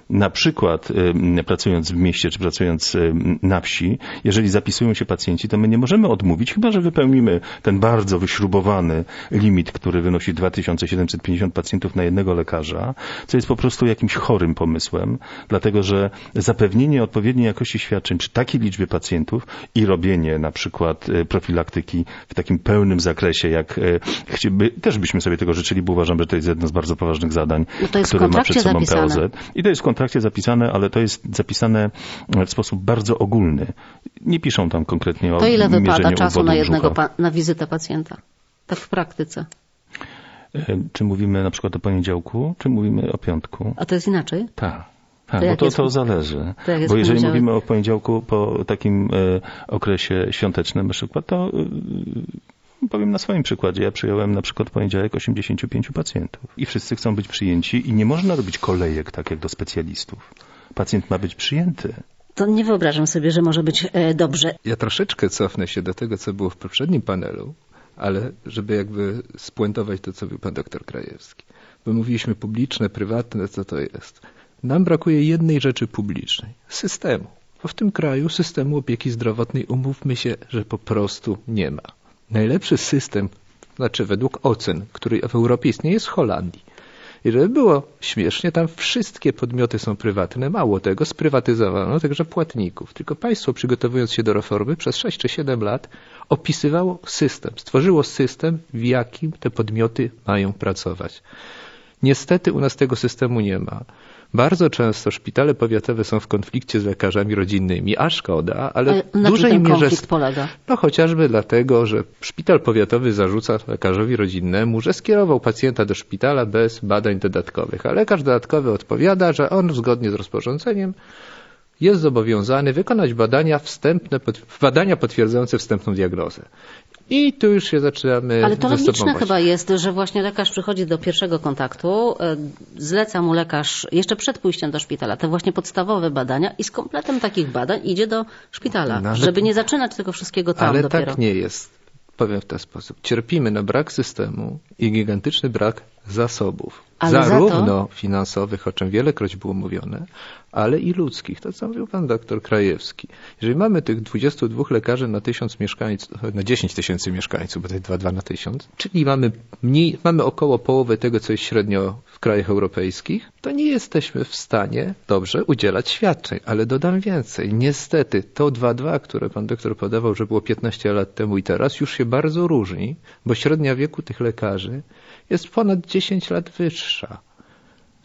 na przykład e, pracując w mieście czy pracując e, na wsi, jeżeli zapisują się pacjenci, to my nie możemy odmówić, chyba że wypełnimy ten bardzo wyśrubowany limit, który wynosi 2750 pacjentów na jednego lekarza, co jest po prostu jakimś chorym pomysłem, dlatego że zapewnienie odpowiedniej jakości świadczeń przy takiej liczbie pacjentów i robienie na przykład e, profilaktyki w takim pełnym zakresie, jak chcieliby, też byśmy sobie tego życzyli, bo uważam, że to jest jedno z bardzo poważnych zadań, No które ma przed sobą zapisane. POZ. I to jest w kontrakcie zapisane, ale to jest zapisane w sposób bardzo ogólny. Nie piszą tam konkretnie o To ile wypada czasu na jednego pa- na wizytę pacjenta? Tak w praktyce. E, Czy mówimy na przykład o poniedziałku, czy mówimy o piątku? A to jest inaczej? Tak. Tak, bo to, jest- to zależy. to Bo jeżeli mówimy o poniedziałku po takim e, okresie świątecznym na przykład, to e, powiem na swoim przykładzie. Ja przyjąłem na przykład poniedziałek 85 pacjentów i wszyscy chcą być przyjęci i nie można robić kolejek tak jak do specjalistów. Pacjent ma być przyjęty. To nie wyobrażam sobie, że może być e, dobrze. Ja troszeczkę cofnę się do tego, co było w poprzednim panelu, ale żeby jakby spuentować to, co mówił pan doktor Krajewski. Bo mówiliśmy publiczne, prywatne, co to jest. Nam brakuje jednej rzeczy publicznej. Systemu. Bo w tym kraju systemu opieki zdrowotnej, umówmy się, że po prostu nie ma. Najlepszy system, znaczy według ocen, który w Europie istnieje, jest w Holandii. I żeby było śmiesznie, tam wszystkie podmioty są prywatne. Mało tego, sprywatyzowano także płatników. Tylko państwo, przygotowując się do reformy, przez 6 czy 7 lat opisywało system, stworzyło system, w jakim te podmioty mają pracować. Niestety u nas tego systemu nie ma. Bardzo często szpitale powiatowe są w konflikcie z lekarzami rodzinnymi, a szkoda, ale Ale w dużej ten mierze konflikt polega? no chociażby dlatego, że szpital powiatowy zarzuca lekarzowi rodzinnemu, że skierował pacjenta do szpitala bez badań dodatkowych, a lekarz dodatkowy odpowiada, że on zgodnie z rozporządzeniem jest zobowiązany wykonać badania wstępne, badania potwierdzające wstępną diagnozę. I tu już się zaczynamy Ale to logiczne chyba jest, że właśnie lekarz przychodzi do pierwszego kontaktu, e, zleca mu lekarz jeszcze przed pójściem do szpitala te właśnie podstawowe badania i z kompletem takich badań idzie do szpitala, No, ale- żeby nie zaczynać tego wszystkiego tam Ale dopiero. tak nie jest. Powiem w ten sposób. Cierpimy na brak systemu i gigantyczny brak zasobów. Ale za Zarówno finansowych, o czym wielekroć było mówione, ale i ludzkich. To co mówił pan doktor Krajewski. Jeżeli mamy tych 22 lekarzy na tysiąc mieszkańców, na 10 tysięcy mieszkańców, bo to jest 2,2 na tysiąc, czyli mamy mniej, mamy około połowy tego, co jest średnio w krajach europejskich, to nie jesteśmy w stanie dobrze udzielać świadczeń. Ale dodam więcej. Niestety to 2,2, które pan doktor podawał, że było 15 lat temu i teraz, już się bardzo różni, bo średnia wieku tych lekarzy jest ponad 10 lat wyższa.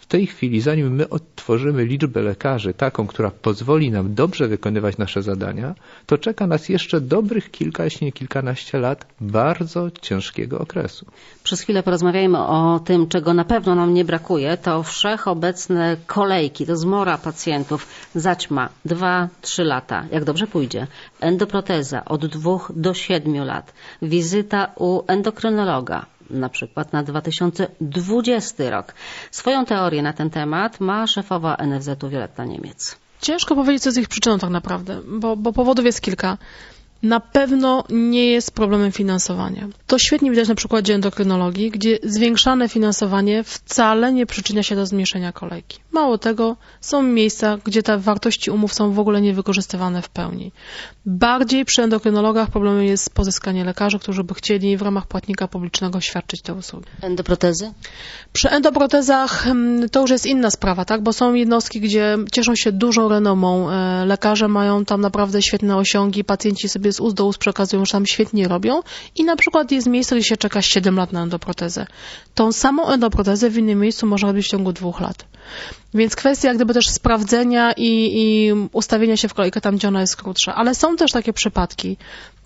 W tej chwili, zanim my odtworzymy liczbę lekarzy, taką, która pozwoli nam dobrze wykonywać nasze zadania, to czeka nas jeszcze dobrych kilka, jeśli nie kilkanaście lat bardzo ciężkiego okresu. Przez chwilę porozmawiajmy o tym, czego na pewno nam nie brakuje. To wszechobecne kolejki, to zmora pacjentów, zaćma 2-3 lata, jak dobrze pójdzie. Endoproteza od 2 do 7 lat. Wizyta u endokrynologa, na przykład na 2020 rok. Swoją teorię na ten temat ma szefowa NFZ-u Wioletta Niemiec. Ciężko powiedzieć, co jest ich przyczyną tak naprawdę, bo, bo powodów jest kilka. Na pewno nie jest problemem finansowania. To świetnie widać na przykładzie endokrynologii, gdzie zwiększane finansowanie wcale nie przyczynia się do zmniejszenia kolejki. Mało tego, są miejsca, gdzie te wartości umów są w ogóle niewykorzystywane w pełni. Bardziej przy endokrynologach problemem jest pozyskanie lekarzy, którzy by chcieli w ramach płatnika publicznego świadczyć te usługi. Endoprotezy? Przy endoprotezach mm, to już jest inna sprawa, tak? bo są jednostki, gdzie cieszą się dużą renomą. E, Lekarze mają tam naprawdę świetne osiągi, pacjenci sobie z ust do ust przekazują, że tam świetnie robią i na przykład jest miejsce, gdzie się czeka 7 lat na endoprotezę. Tą samą endoprotezę w innym miejscu można robić w ciągu dwóch lat. Więc kwestia gdyby też sprawdzenia i, i ustawienia się w kolejkę tam, gdzie ona jest krótsza. Ale są też takie przypadki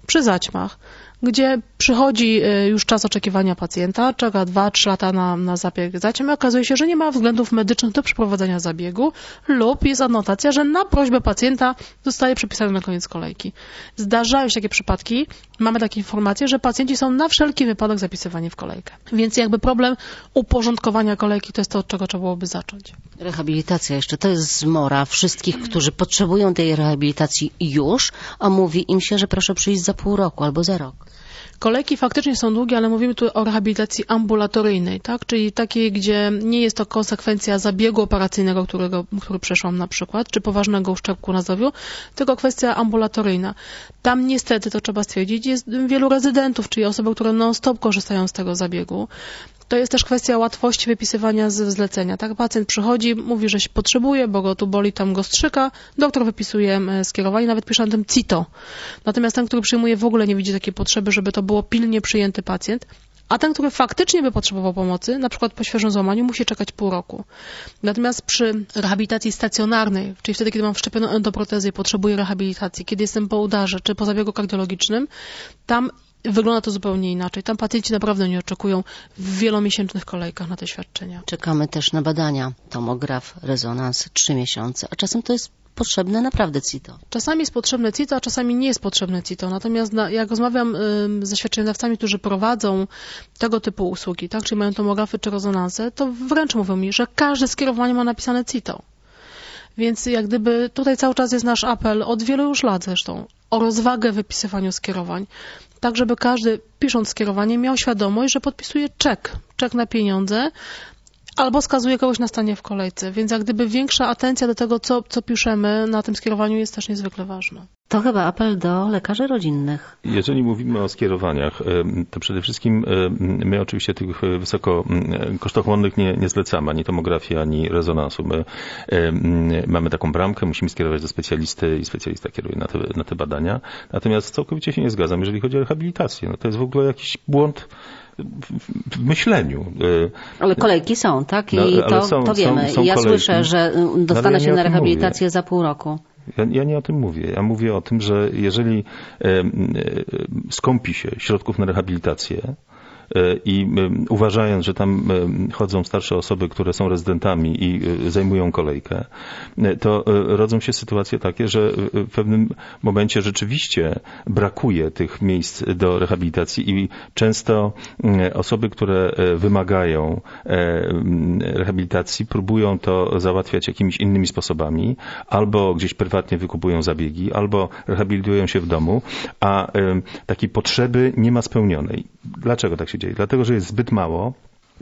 przy zaćmach, gdzie przychodzi y, już czas oczekiwania pacjenta, czeka 2-3 lata na, na zabieg i okazuje się, że nie ma względów medycznych do przeprowadzenia zabiegu lub jest anotacja, że na prośbę pacjenta zostaje przypisany na koniec kolejki. Zdarzają się takie przypadki, mamy takie informacje, że pacjenci są na wszelki wypadek zapisywani w kolejkę. Więc jakby problem uporządkowania kolejki to jest to, od czego trzeba byłoby zacząć. Rehabilitacja jeszcze to jest zmora wszystkich, którzy potrzebują tej rehabilitacji już, a mówi im się, że proszę przyjść za pół roku albo za rok. Kolejki faktycznie są długie, ale mówimy tu o rehabilitacji ambulatoryjnej, tak? czyli takiej, gdzie nie jest to konsekwencja zabiegu operacyjnego, którego, który przeszłam na przykład, czy poważnego uszczerbku na zdrowiu, tylko kwestia ambulatoryjna. Tam niestety, to trzeba stwierdzić, jest wielu rezydentów, czyli osoby, które non-stop korzystają z tego zabiegu. To jest też kwestia łatwości wypisywania z zlecenia. Tak, pacjent przychodzi, mówi, że się potrzebuje, bo go tu boli, tam go strzyka, doktor wypisuje skierowanie, nawet pisze na tym CITO. Natomiast ten, który przyjmuje, w ogóle nie widzi takiej potrzeby, żeby to było pilnie przyjęty pacjent. A ten, który faktycznie by potrzebował pomocy, na przykład po świeżym złamaniu, musi czekać pół roku. Natomiast przy rehabilitacji stacjonarnej, czyli wtedy, kiedy mam wszczepioną endoprotezę i potrzebuję rehabilitacji, kiedy jestem po udarze czy po zabiegu kardiologicznym, tam Wygląda to zupełnie inaczej. Tam pacjenci naprawdę nie oczekują w wielomiesięcznych kolejkach na te świadczenia. Czekamy też na badania. Tomograf, rezonans, trzy miesiące, a czasem to jest potrzebne naprawdę CITO. Czasami jest potrzebne CITO, a czasami nie jest potrzebne CITO. Natomiast na, jak rozmawiam y, ze świadczeniodawcami, którzy prowadzą tego typu usługi, tak, czyli mają tomografy czy rezonanse, to wręcz mówią mi, że każde skierowanie ma napisane CITO. Więc jak gdyby tutaj cały czas jest nasz apel, od wielu już lat zresztą, o rozwagę w wypisywaniu skierowań tak żeby każdy pisząc skierowanie miał świadomość, że podpisuje czek, czek na pieniądze, albo skazuje kogoś na stanie w kolejce. Więc jak gdyby większa atencja do tego, co, co piszemy na tym skierowaniu jest też niezwykle ważna. To chyba apel do lekarzy rodzinnych. Jeżeli mówimy o skierowaniach, to przede wszystkim my oczywiście tych wysoko kosztochłonnych nie, nie zlecamy, ani tomografii, ani rezonansu. My mamy taką bramkę, musimy skierować do specjalisty i specjalista kieruje na te, na te badania. Natomiast całkowicie się nie zgadzam, jeżeli chodzi o rehabilitację. No to jest w ogóle jakiś błąd w myśleniu. Ale kolejki są, tak? I no, to, są, to wiemy. Są, są ja kolejki. słyszę, że dostanę ja się na rehabilitację mówię. za pół roku. Ja, ja, nie o tym mówię. Ja mówię o tym, że jeżeli e, skąpi się środków na rehabilitację, i uważając, że tam chodzą starsze osoby, które są rezydentami i e, zajmują kolejkę, e, to rodzą się sytuacje takie, że w pewnym momencie rzeczywiście brakuje tych miejsc do rehabilitacji i często osoby, które wymagają rehabilitacji, próbują to załatwiać jakimiś innymi sposobami, albo gdzieś prywatnie wykupują zabiegi, albo rehabilitują się w domu, a takiej potrzeby nie ma spełnionej. Dlaczego tak się dzieje? Dlatego, że jest zbyt mało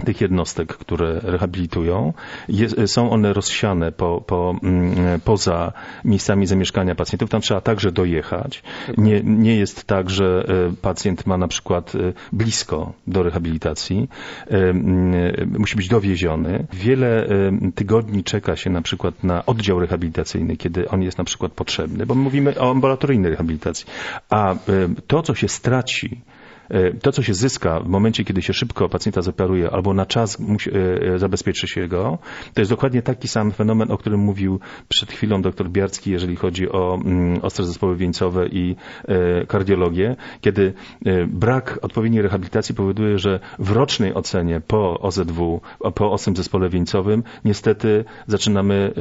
tych jednostek, które rehabilitują. Jest, są one rozsiane po, po, mm, poza miejscami zamieszkania pacjentów. Tam trzeba także dojechać. Nie, nie jest tak, że e, pacjent ma na przykład e, blisko do rehabilitacji. E, musi być dowieziony. Wiele tygodni czeka się na przykład na oddział rehabilitacyjny, kiedy on jest na przykład potrzebny, bo my mówimy o ambulatoryjnej rehabilitacji. A to, co się straci to, co się zyska w momencie, kiedy się szybko pacjenta zoperuje albo na czas musi, e, zabezpieczy się go, to jest dokładnie taki sam fenomen, o którym mówił przed chwilą dr Biarski, jeżeli chodzi o mm, ostre zespoły wieńcowe i e, kardiologię, kiedy brak odpowiedniej rehabilitacji powoduje, że w rocznej ocenie po OZW, po ostrym zespole wieńcowym, niestety zaczynamy,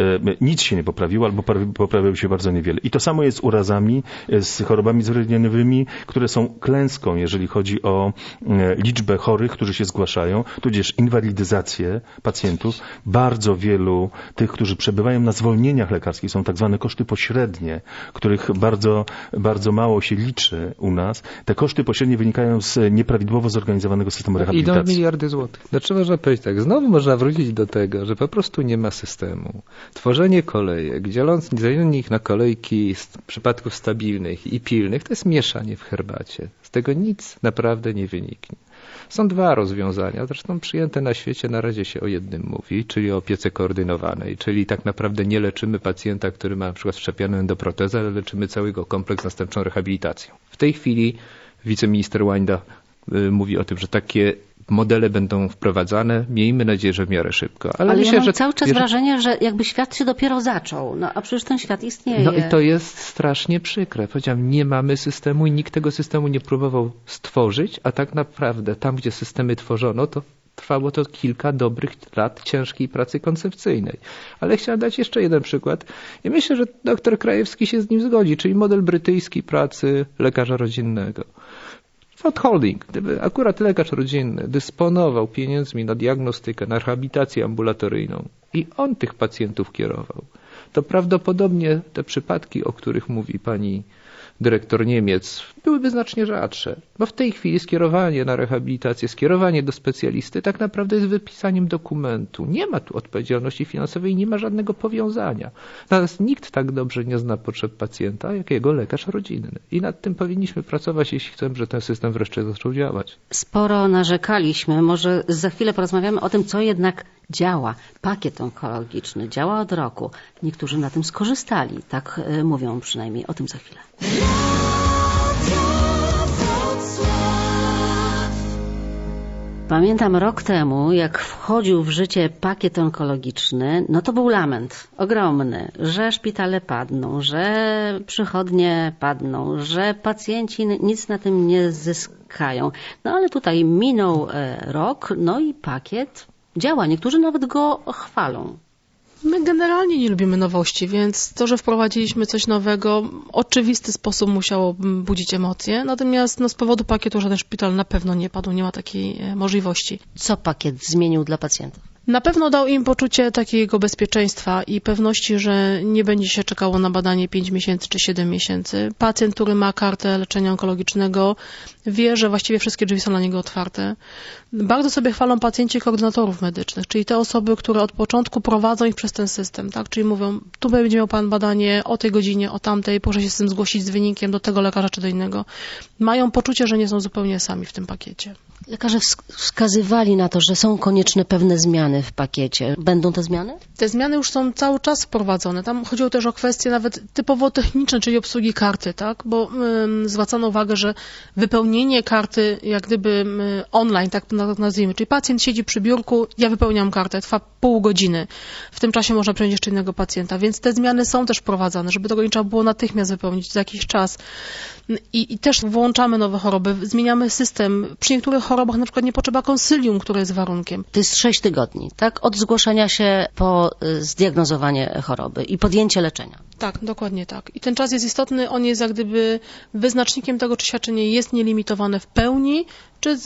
nic się nie poprawiło albo poprawiło się bardzo niewiele. I to samo jest z urazami, z chorobami zwyrodnieniowymi, które są klęską, jeżeli chodzi chodzi o e, liczbę chorych, którzy się zgłaszają, tudzież inwalidyzację pacjentów. Bardzo wielu tych, którzy przebywają na zwolnieniach lekarskich, są tak zwane koszty pośrednie, których bardzo, bardzo mało się liczy u nas. Te koszty pośrednie wynikają z nieprawidłowo zorganizowanego systemu rehabilitacji. Idą miliardy złotych. Znaczy można powiedzieć tak, znowu można wrócić do tego, że po prostu nie ma systemu. Tworzenie kolejek, dzieląc, ich na kolejki z przypadków stabilnych i pilnych, to jest mieszanie w herbacie. Z tego nic naprawdę nie wyniknie. Są dwa rozwiązania, zresztą przyjęte na świecie, na razie się o jednym mówi, czyli o opiece koordynowanej, czyli tak naprawdę nie leczymy pacjenta, który ma na przykład wszczepioną endoprotezę, ale leczymy całego kompleks następczą rehabilitacją. W tej chwili wiceminister Łajda y, mówi o tym, że takie modele będą wprowadzane. Miejmy nadzieję, że w miarę szybko. Ale, Ale, myślę, ja mam że cały czas jeżeli- wrażenie, że jakby świat się dopiero zaczął. No a przecież ten świat istnieje. No i to jest strasznie przykre. Powiedziałem, nie mamy systemu i nikt tego systemu nie próbował stworzyć, a tak naprawdę tam, gdzie systemy tworzono, to trwało to kilka dobrych lat ciężkiej pracy koncepcyjnej. Ale chciałem dać jeszcze jeden przykład i myślę, że doktor Krajewski się z nim zgodzi, czyli model brytyjski pracy lekarza rodzinnego. Ford Holding, gdyby akurat lekarz rodzinny dysponował pieniędzmi na diagnostykę, na rehabilitację ambulatoryjną i on tych pacjentów kierował, to prawdopodobnie te przypadki, o których mówi pani dyrektor Niemiec, byłyby znacznie rzadsze. Bo w tej chwili skierowanie na rehabilitację, skierowanie do specjalisty tak naprawdę jest wypisaniem dokumentu. Nie ma tu odpowiedzialności finansowej, nie ma żadnego powiązania. Natomiast nikt tak dobrze nie zna potrzeb pacjenta, jak jego lekarz rodzinny. I nad tym powinniśmy pracować, jeśli chcemy, żeby ten system wreszcie zaczął działać. Sporo narzekaliśmy. Może za chwilę porozmawiamy o tym, co jednak działa. Pakiet onkologiczny działa od roku. Niektórzy na tym skorzystali. Tak e, mówią przynajmniej. O tym za chwilę. Pamiętam rok temu, jak wchodził w życie pakiet onkologiczny, no to był lament ogromny, że szpitale padną, że przychodnie padną, że pacjenci nic na tym nie zyskają. No ale tutaj minął e, rok, no i pakiet działa. Niektórzy nawet go chwalą. My generalnie nie lubimy nowości, więc to, że wprowadziliśmy coś nowego, w oczywisty sposób musiało budzić emocje. Natomiast no, z powodu pakietu żaden szpital na pewno nie padł, nie ma takiej e, możliwości. Co pakiet zmienił dla pacjentów? Na pewno dał im poczucie takiego bezpieczeństwa i pewności, że nie będzie się czekało na badanie 5 miesięcy czy 7 miesięcy. Pacjent, który ma kartę leczenia onkologicznego, wie, że właściwie wszystkie drzwi są dla niego otwarte. Bardzo sobie chwalą pacjenci koordynatorów medycznych, czyli te osoby, które od początku prowadzą ich przez ten system, tak? Czyli mówią, tu będzie miał pan badanie o tej godzinie, o tamtej, proszę się z tym zgłosić z wynikiem do tego lekarza czy do innego. Mają poczucie, że nie są zupełnie sami w tym pakiecie. Lekarze wskazywali na to, że są konieczne pewne zmiany w pakiecie. Będą te zmiany? Te zmiany już są cały czas wprowadzone. Tam chodziło też o kwestie nawet typowo techniczne, czyli obsługi karty, tak? Bo um, zwracano uwagę, że wypełnienie karty jak gdyby online, tak nazwijmy, czyli pacjent siedzi przy biurku, ja wypełniam kartę, trwa pół godziny. W tym czasie można przejąć jeszcze innego pacjenta, więc te zmiany są też wprowadzane, żeby tego nie trzeba było natychmiast wypełnić za jakiś czas. I, I, też włączamy nowe choroby, zmieniamy system. Przy niektórych chorobach na przykład nie potrzeba konsylium, które jest warunkiem. To jest 6 tygodni, tak? Od zgłoszenia się po zdiagnozowanie choroby i podjęcie leczenia. Tak, dokładnie tak. I ten czas jest istotny, on jest jak gdyby wyznacznikiem tego, czy świadczenie jest nielimitowane w pełni, czy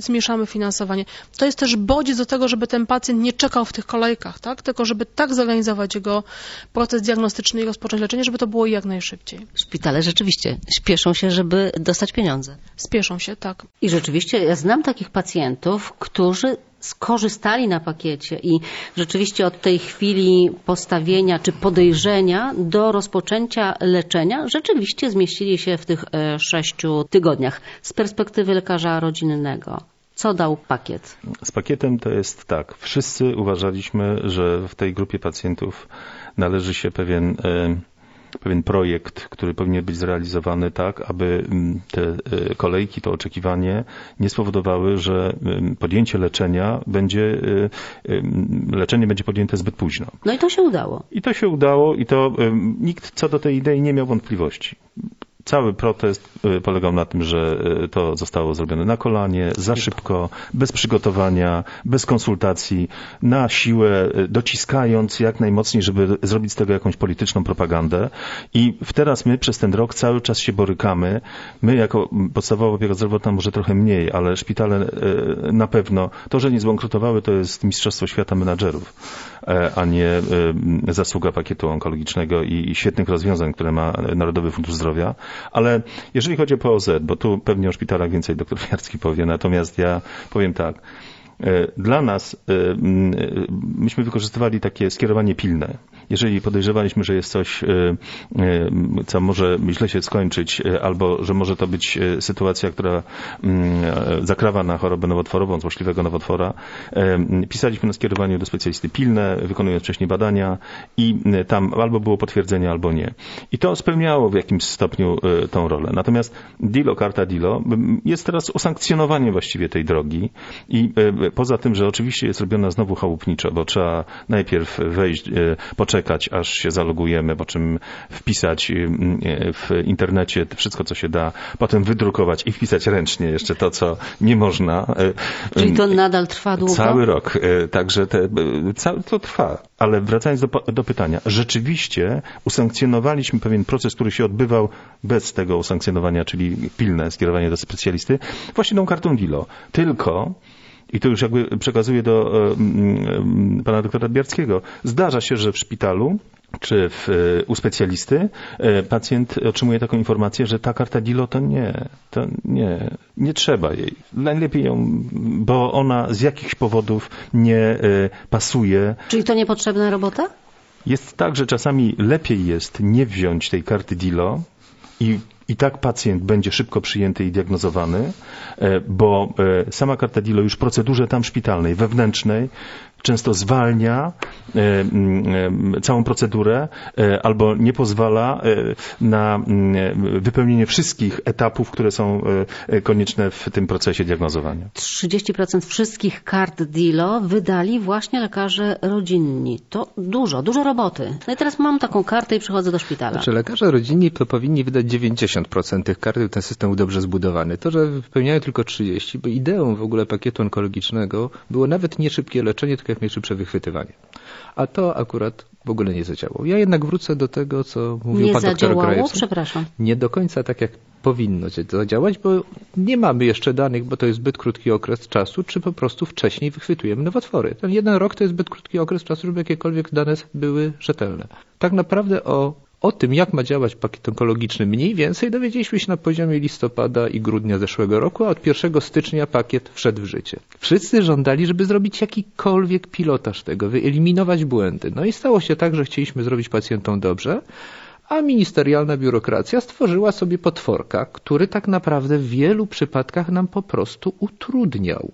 zmniejszamy finansowanie. To jest też bodziec do tego, żeby ten pacjent nie czekał w tych kolejkach, tak? tylko żeby tak zorganizować jego proces diagnostyczny i rozpocząć leczenie, żeby to było jak najszybciej. Szpitale rzeczywiście śpieszą się, żeby dostać pieniądze. Spieszą się, tak. I rzeczywiście ja znam takich pacjentów, którzy skorzystali na pakiecie i rzeczywiście od tej chwili postawienia czy podejrzenia do rozpoczęcia leczenia rzeczywiście zmieścili się w tych sześciu tygodniach. Z perspektywy lekarza rodzinnego, co dał pakiet? Z pakietem to jest tak. Wszyscy uważaliśmy, że w tej grupie pacjentów należy się pewien pewien projekt, który powinien być zrealizowany tak, aby te kolejki, to oczekiwanie nie spowodowały, że podjęcie leczenia będzie, leczenie będzie podjęte zbyt późno. No i to się udało. I to się udało i to nikt co do tej idei nie miał wątpliwości. Cały protest polegał na tym, że to zostało zrobione na kolanie, za szybko, bez przygotowania, bez konsultacji, na siłę, dociskając jak najmocniej, żeby zrobić z tego jakąś polityczną propagandę. I teraz my przez ten rok cały czas się borykamy. My jako podstawowa opieka zdrowotna może trochę mniej, ale szpitale na pewno, to, że nie zbankrutowały, to jest Mistrzostwo Świata Menadżerów, a nie zasługa pakietu onkologicznego i świetnych rozwiązań, które ma Narodowy Fundusz Zdrowia. Ale jeżeli chodzi o POZ, bo tu pewnie o szpitalach więcej doktor Fiarski powie, natomiast ja powiem tak. Dla nas myśmy wykorzystywali takie skierowanie pilne. Jeżeli podejrzewaliśmy, że jest coś, e, e, co może źle się skończyć, e, albo że może to być sytuacja, która mm, zakrawa na chorobę nowotworową, złośliwego nowotwora, pisaliśmy na skierowaniu do specjalisty pilne, wykonując wcześniej badania i tam albo było potwierdzenie, albo nie. I to spełniało w jakimś stopniu tą rolę. Natomiast DILO, karta DILO jest teraz usankcjonowanie właściwie tej drogi i poza tym, że oczywiście jest robiona znowu chałupniczo, bo trzeba najpierw wejść, e, poczekać, aż się zalogujemy, po czym wpisać m, e, w internecie wszystko, co się da, potem wydrukować i wpisać ręcznie jeszcze to, co nie można. E, Czyli to nadal trwa długo? Cały rok, także te, to trwa. Ale wracając do, do pytania, rzeczywiście usankcjonowaliśmy pewien proces, który się odbywał bez tego usankcjonowania, czyli pilne skierowanie do specjalisty, właśnie tą kartą DILO. Tylko i to już jakby przekazuję do e, mm, pana doktora Biarckiego. Zdarza się, że w szpitalu czy w, e, u specjalisty e, pacjent otrzymuje taką informację, że ta karta DILO to nie, to nie, nie trzeba jej. Najlepiej ją, bo ona z jakichś powodów nie e, pasuje. Czyli to niepotrzebna robota? Jest tak, że czasami lepiej jest nie wziąć tej karty DILO i i tak pacjent będzie szybko przyjęty i diagnozowany, e, bo e, sama karta DILO już w procedurze tam szpitalnej, wewnętrznej, często zwalnia e, mm, e, całą procedurę e, albo nie pozwala e, na mm, wypełnienie wszystkich etapów, które są konieczne w tym procesie diagnozowania. 30% wszystkich kart DILO wydali właśnie lekarze rodzinni. To dużo, dużo roboty. No i teraz mam taką kartę i przychodzę do szpitala. Znaczy lekarze rodzinni to powinni wydać 90% tych kart, ten system był dobrze zbudowany. To, że wypełniają tylko 30%, bo ideą w ogóle pakietu onkologicznego było nawet nie szybkie leczenie, tylko jak najszybsze wychwytywanie. A to akurat w ogóle nie zadziałało. Ja jednak wrócę do tego, co mówił Nie pan doktor? Grajewski. Przepraszam. Nie do końca tak, jak powinno zadziałać, bo nie mamy jeszcze danych, bo to jest zbyt krótki okres czasu, czy po prostu wcześniej wychwytujemy nowotwory. Ten jeden rok to jest zbyt krótki okres czasu, żeby jakiekolwiek dane były rzetelne. Tak naprawdę o o tym, jak ma działać pakiet onkologiczny mniej więcej dowiedzieliśmy się na poziomie listopada i grudnia zeszłego roku, a od 1 stycznia pakiet wszedł w życie. Wszyscy żądali, żeby zrobić jakikolwiek pilotaż tego, wyeliminować błędy. No i stało się tak, że chcieliśmy zrobić pacjentom dobrze, a ministerialna biurokracja stworzyła sobie potworka, który tak naprawdę w wielu przypadkach nam po prostu utrudniał.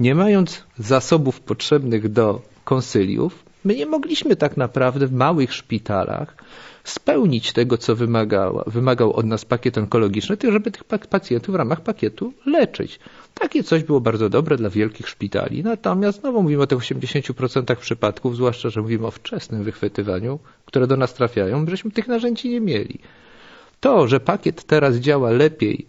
Nie mając zasobów potrzebnych do konsyliów, my nie mogliśmy tak naprawdę w małych szpitalach spełnić tego, co wymagała, wymagał od nas pakiet onkologiczny, tylko żeby tych pacjentów w ramach pakietu leczyć. Takie coś było bardzo dobre dla wielkich szpitali. Natomiast znowu mówimy o tych 80% przypadków, zwłaszcza, że mówimy o wczesnym wychwytywaniu, które do nas trafiają, żeśmy tych narzędzi nie mieli. To, że pakiet teraz działa lepiej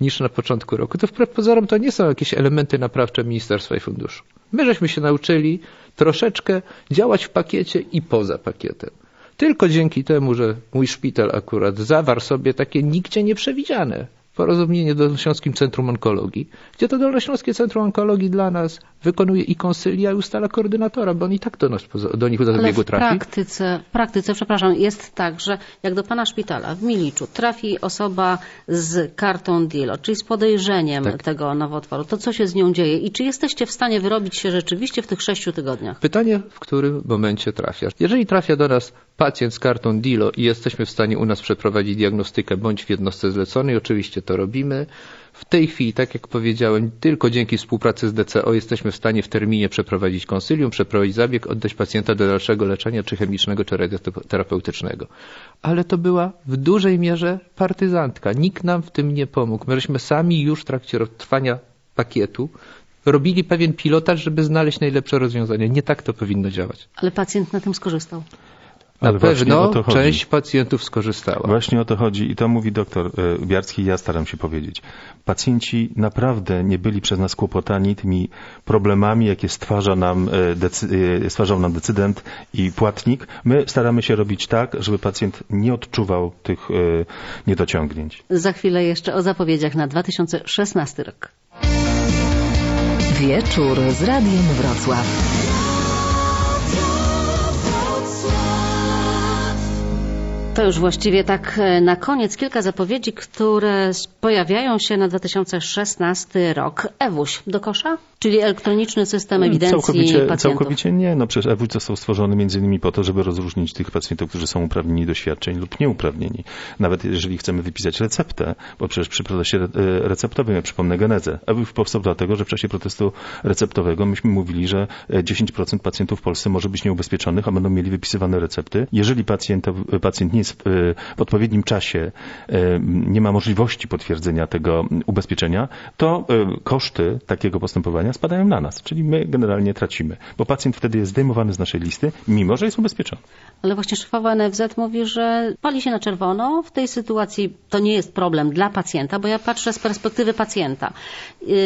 niż na początku roku, to wbrew pozorom to nie są jakieś elementy naprawcze Ministerstwa i Funduszu. My żeśmy się nauczyli troszeczkę działać w pakiecie i poza pakietem. Tylko dzięki temu, że mój szpital akurat zawarł sobie takie nigdzie nieprzewidziane porozumienie Dolnośląskim Centrum Onkologii, gdzie to Dolnośląskie Centrum Onkologii dla nas wykonuje i konsylia i ustala koordynatora, bo on i tak do, nas, do nich do Ale zabiegu w trafi. praktyce, w praktyce, przepraszam, jest tak, że jak do pana szpitala w Miliczu trafi osoba z kartą DILO, czyli z podejrzeniem Tak. tego nowotworu, to co się z nią dzieje i czy jesteście w stanie wyrobić się rzeczywiście w tych sześciu tygodniach? Pytanie, w którym momencie trafia. Jeżeli trafia do nas pacjent z kartą DILO i jesteśmy w stanie u nas przeprowadzić diagnostykę bądź w jednostce zleconej, oczywiście to robimy. W tej chwili, tak jak powiedziałem, tylko dzięki współpracy z DCO jesteśmy w stanie w terminie przeprowadzić konsylium, przeprowadzić zabieg, oddać pacjenta do dalszego leczenia, czy chemicznego, czy radioterapeutycznego. Ale to była w dużej mierze partyzantka. Nikt nam w tym nie pomógł. My żeśmy sami już w trakcie trwania pakietu robili pewien pilotaż, żeby znaleźć najlepsze rozwiązanie. Nie tak to powinno działać. Ale pacjent na tym skorzystał. Na Ale pewno część pacjentów skorzystała. Właśnie o to chodzi i to mówi doktor e, Biarski, ja staram się powiedzieć. Pacjenci naprawdę nie byli przez nas kłopotani tymi problemami, jakie stwarza nam, e, decy- e, stwarzał nam decydent i płatnik. My staramy się robić tak, żeby pacjent nie odczuwał tych niedociągnięć. Za chwilę jeszcze o zapowiedziach na 2016 rok. Wieczór z Radiem Wrocław. To już właściwie tak e, na koniec kilka zapowiedzi, które pojawiają się na 2016 rok. Ewuś do kosza? Czyli elektroniczny system ewidencji całkowicie, pacjentów. Całkowicie nie. No przecież EWUS został stworzony między innymi po to, żeby rozróżnić tych pacjentów, którzy są uprawnieni do świadczeń lub nieuprawnieni. Nawet jeżeli chcemy wypisać receptę, bo przecież przy procesie e, receptowym, ja przypomnę genezę, EWUS powstał dlatego, że w czasie protestu receptowego myśmy mówili, że e, 10% pacjentów w Polsce może być nieubezpieczonych, a będą mieli wypisywane recepty. Jeżeli pacjent, pacjent nie jest w, e, w odpowiednim czasie, e, nie ma możliwości potwierdzenia tego ubezpieczenia, to e, koszty takiego postępowania spadają na nas, czyli my generalnie tracimy, bo pacjent wtedy jest zdejmowany z naszej listy, mimo że jest ubezpieczony. Ale właśnie szefowa NFZ mówi, że pali się na czerwono. W tej sytuacji to nie jest problem dla pacjenta, bo ja patrzę z perspektywy pacjenta.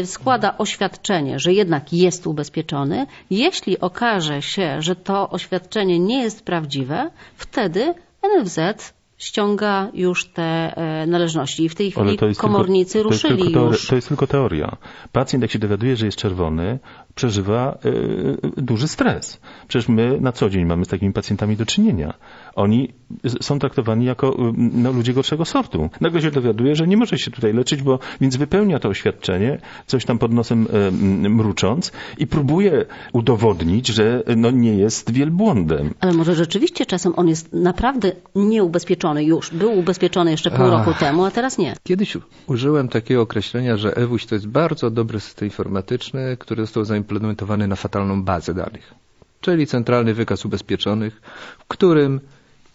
Składa oświadczenie, że jednak jest ubezpieczony. Jeśli okaże się, że to oświadczenie nie jest prawdziwe, wtedy NFZ ściąga już te e, należności. I w tej chwili komornicy tylko, to ruszyli teoria- już. To jest tylko teoria. Pacjent, jak się dowiaduje, że jest czerwony, przeżywa y, duży stres. Przecież my na co dzień mamy z takimi pacjentami do czynienia. Oni są traktowani jako no, ludzie gorszego sortu. Nagle się dowiaduje, że nie może się tutaj leczyć, bo więc wypełnia to oświadczenie, coś tam pod nosem y, m, mrucząc i próbuje udowodnić, że no, nie jest wielbłądem. Ale może rzeczywiście czasem on jest naprawdę nieubezpieczony już. Był ubezpieczony jeszcze pół roku temu, a teraz nie. Kiedyś użyłem takiego określenia, że EWUŚ to jest bardzo dobry system informatyczny, który został zaimplementowany na fatalną bazę danych. Czyli centralny wykaz ubezpieczonych, w którym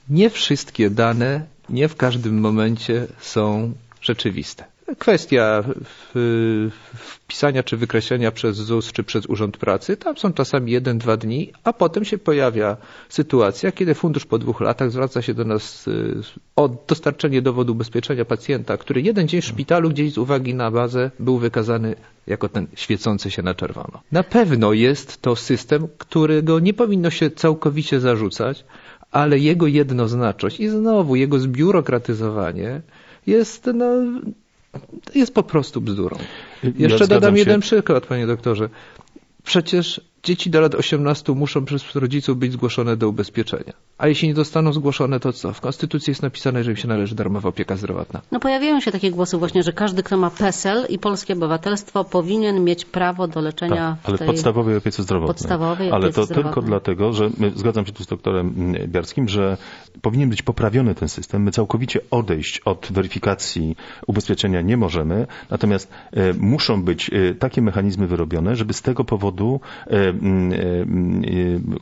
nie wszystkie dane, nie w każdym momencie są rzeczywiste. Kwestia w- wpisania czy wykreślenia przez ZUS czy przez Urząd Pracy, tam są czasami jeden, dwa dni, a potem się pojawia sytuacja, kiedy fundusz po dwóch latach zwraca się do nas y, o dostarczenie dowodu ubezpieczenia pacjenta, który jeden dzień w szpitalu gdzieś z uwagi na bazę był wykazany jako ten świecący się na czerwono. Na pewno jest to system, którego nie powinno się całkowicie zarzucać, ale jego jednoznaczność i znowu jego zbiurokratyzowanie jest, no, jest po prostu bzdurą. Ja Jeszcze dodam jeden przykład, panie doktorze. Przecież dzieci do lat 18 muszą przez rodziców być zgłoszone do ubezpieczenia. A jeśli nie zostaną zgłoszone, to co? W Konstytucji jest napisane, że im się należy darmowa opieka zdrowotna. No pojawiają się takie głosy właśnie, że każdy, kto ma PESEL i polskie obywatelstwo powinien mieć prawo do leczenia Tak, ale w tej... podstawowej opiece zdrowotnej. podstawowej ale opiece to zdrowotnej. tylko dlatego, że my, zgadzam się tu z doktorem mm, Biarskim, że powinien być poprawiony ten system. My całkowicie odejść od weryfikacji ubezpieczenia nie możemy, natomiast e, muszą być e, takie mechanizmy wyrobione, żeby z tego powodu e,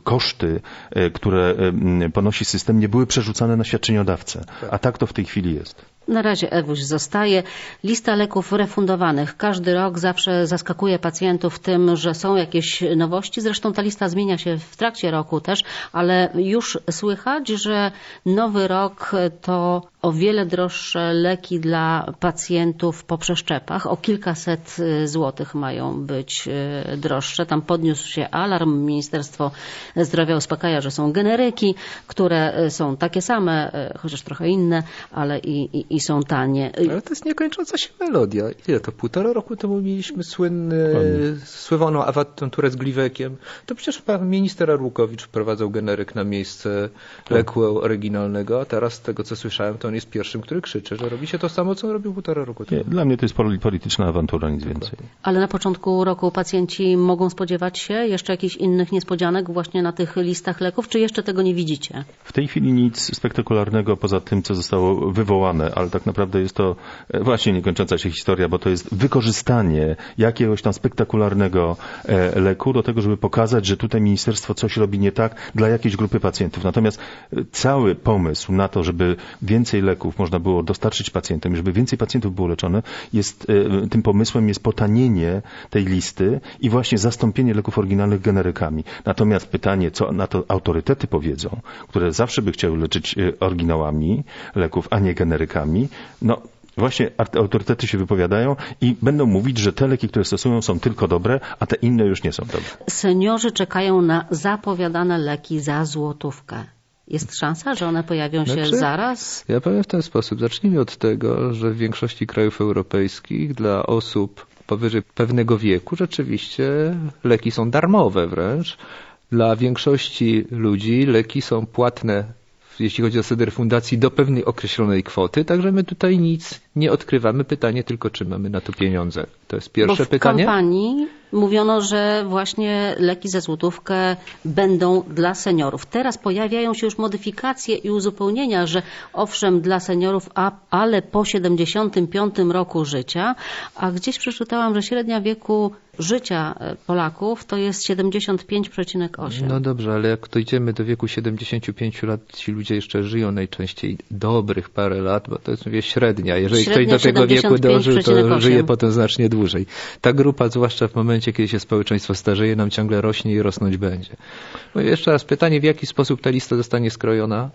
koszty, e, które mm, ponosi system, nie były przerzucane na świadczeniodawcę. A tak to w tej chwili jest. Na razie EWUŚ zostaje. Lista leków refundowanych. Każdy rok zawsze zaskakuje pacjentów tym, że są jakieś nowości. Zresztą ta lista zmienia się w trakcie roku też, ale już słychać, że nowy rok to o wiele droższe leki dla pacjentów po przeszczepach. O kilkaset y, złotych mają być y, droższe. Tam podniósł się alarm. Ministerstwo Zdrowia uspokaja, że są generyki, które y, są takie same, chociaż trochę inne, ale i, i, i są tanie. Ale to jest niekończąca się melodia. Ile to? Półtora roku temu mieliśmy słynny, Dokładnie. sływaną awanturę z Gliwekiem. To przecież pan minister Arłukowicz wprowadzał generyk na miejsce leku oryginalnego, a teraz z tego co słyszałem, to on jest pierwszym, który krzyczy, że robi się to samo, co on robił półtora roku temu. Nie, dla mnie to jest poli- polityczna awantura, nic więcej. Ale na początku roku pacjenci mogą spodziewać się jeszcze jakichś innych niespodzianek właśnie na tych listach leków, czy jeszcze tego nie widzicie? W tej chwili nic spektakularnego poza tym, co zostało wywołane, ale tak naprawdę jest to e, właśnie niekończąca się historia, bo to jest wykorzystanie jakiegoś tam spektakularnego e, leku do tego, żeby pokazać, że tutaj ministerstwo coś robi nie tak dla jakiejś grupy pacjentów. Natomiast e, cały pomysł na to, żeby więcej leków można było dostarczyć pacjentom, żeby więcej pacjentów było leczone, jest, tym pomysłem jest potanienie tej listy i właśnie zastąpienie leków oryginalnych generykami. Natomiast pytanie, co na to autorytety powiedzą, które zawsze by chciały leczyć oryginałami leków, a nie generykami, no Właśnie autorytety się wypowiadają i będą mówić, że te leki, które stosują są tylko dobre, a te inne już nie są dobre. Seniorzy czekają na zapowiadane leki za złotówkę. Jest szansa, że one pojawią się Znaczy- zaraz? Ja powiem w ten sposób. Zacznijmy od tego, że w większości krajów europejskich dla osób powyżej pewnego wieku rzeczywiście leki są darmowe wręcz. Dla większości ludzi leki są płatne jeśli chodzi o seder fundacji, do pewnej określonej kwoty, także my tutaj nic nie odkrywamy. Pytanie tylko, czy mamy na to pieniądze. To jest pierwsze Bo w pytanie. kampanii mówiono, że właśnie leki za złotówkę będą dla seniorów. Teraz pojawiają się już modyfikacje i uzupełnienia, że owszem dla seniorów, a, ale po 75 roku życia, a gdzieś przeczytałam, że średnia wieku życia e, Polaków to jest 75,8. No dobrze, ale jak dojdziemy do wieku 75 lat, ci ludzie jeszcze żyją najczęściej dobrych parę lat, bo to jest mówię średnia. Jeżeli Średnia ktoś do tego wieku dożył, to 75,8. żyje potem znacznie dłużej. Ta grupa, zwłaszcza w momencie, kiedy się społeczeństwo starzeje, nam ciągle rośnie i rosnąć będzie. Mówię jeszcze raz, pytanie, w jaki sposób ta lista zostanie skrojona?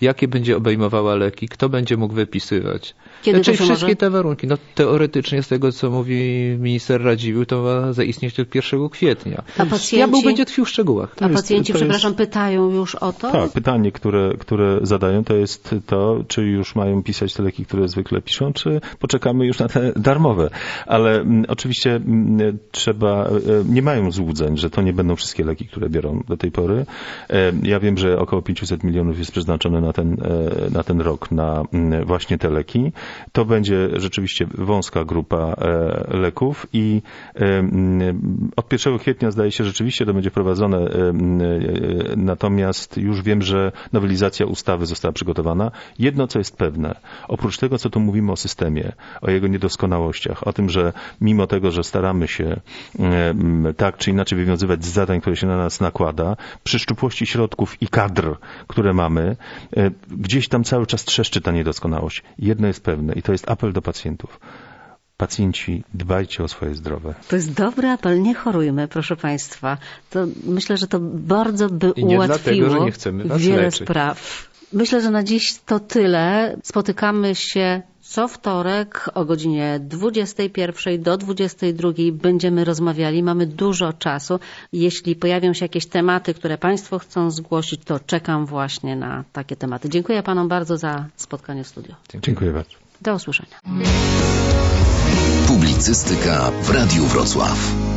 Jakie będzie obejmowała leki? Kto będzie mógł wypisywać? Kiedy Czyli to się wszystkie może? te warunki. No teoretycznie z tego, co mówi minister Radziwiłł, to ma zaistnieć od 1 kwietnia. A pacjenci- Diabeł będzie tkwił w szczegółach. To A jest- pacjenci, jest- przepraszam, pytają już o to? Tak, pytanie, które, które zadają, to jest to, czy już mają pisać te leki, które zwykle piszą, czy poczekamy już na te darmowe. Ale mm, oczywiście mm, trzeba, e, nie mają złudzeń, że to nie będą wszystkie leki, które biorą do tej pory. E, Ja wiem, że około 500 milionów jest przeznaczone na ten, e, na ten rok na mm, właśnie te leki. To będzie rzeczywiście wąska grupa e, leków i e, mm, od 1 kwietnia zdaje się rzeczywiście to będzie wprowadzone, e, mm, natomiast już wiem, że nowelizacja ustawy została przygotowana. Jedno, co jest pewne, oprócz tego, co tu mówimy o systemie, o jego niedoskonałościach, o tym, że mimo tego, że staramy się tak czy inaczej wywiązywać z zadań, które się na nas nakłada, przy szczupłości środków i kadr, które mamy, gdzieś tam cały czas trzeszczy ta niedoskonałość. Jedno jest pewne i to jest apel do pacjentów. Pacjenci, dbajcie o swoje zdrowie. To jest dobry apel, nie chorujmy, proszę Państwa. To myślę, że to bardzo by I nie ułatwiło dlatego, że nie chcemy was wiele leczyć. spraw. Myślę, że na dziś to tyle. Spotykamy się co wtorek o godzinie 21 do 22 będziemy rozmawiali. Mamy dużo czasu. Jeśli pojawią się jakieś tematy, które Państwo chcą zgłosić, to czekam właśnie na takie tematy. Dziękuję Panom bardzo za spotkanie w studio. Dziękuję bardzo. Do usłyszenia. Publicystyka w Radiu Wrocław.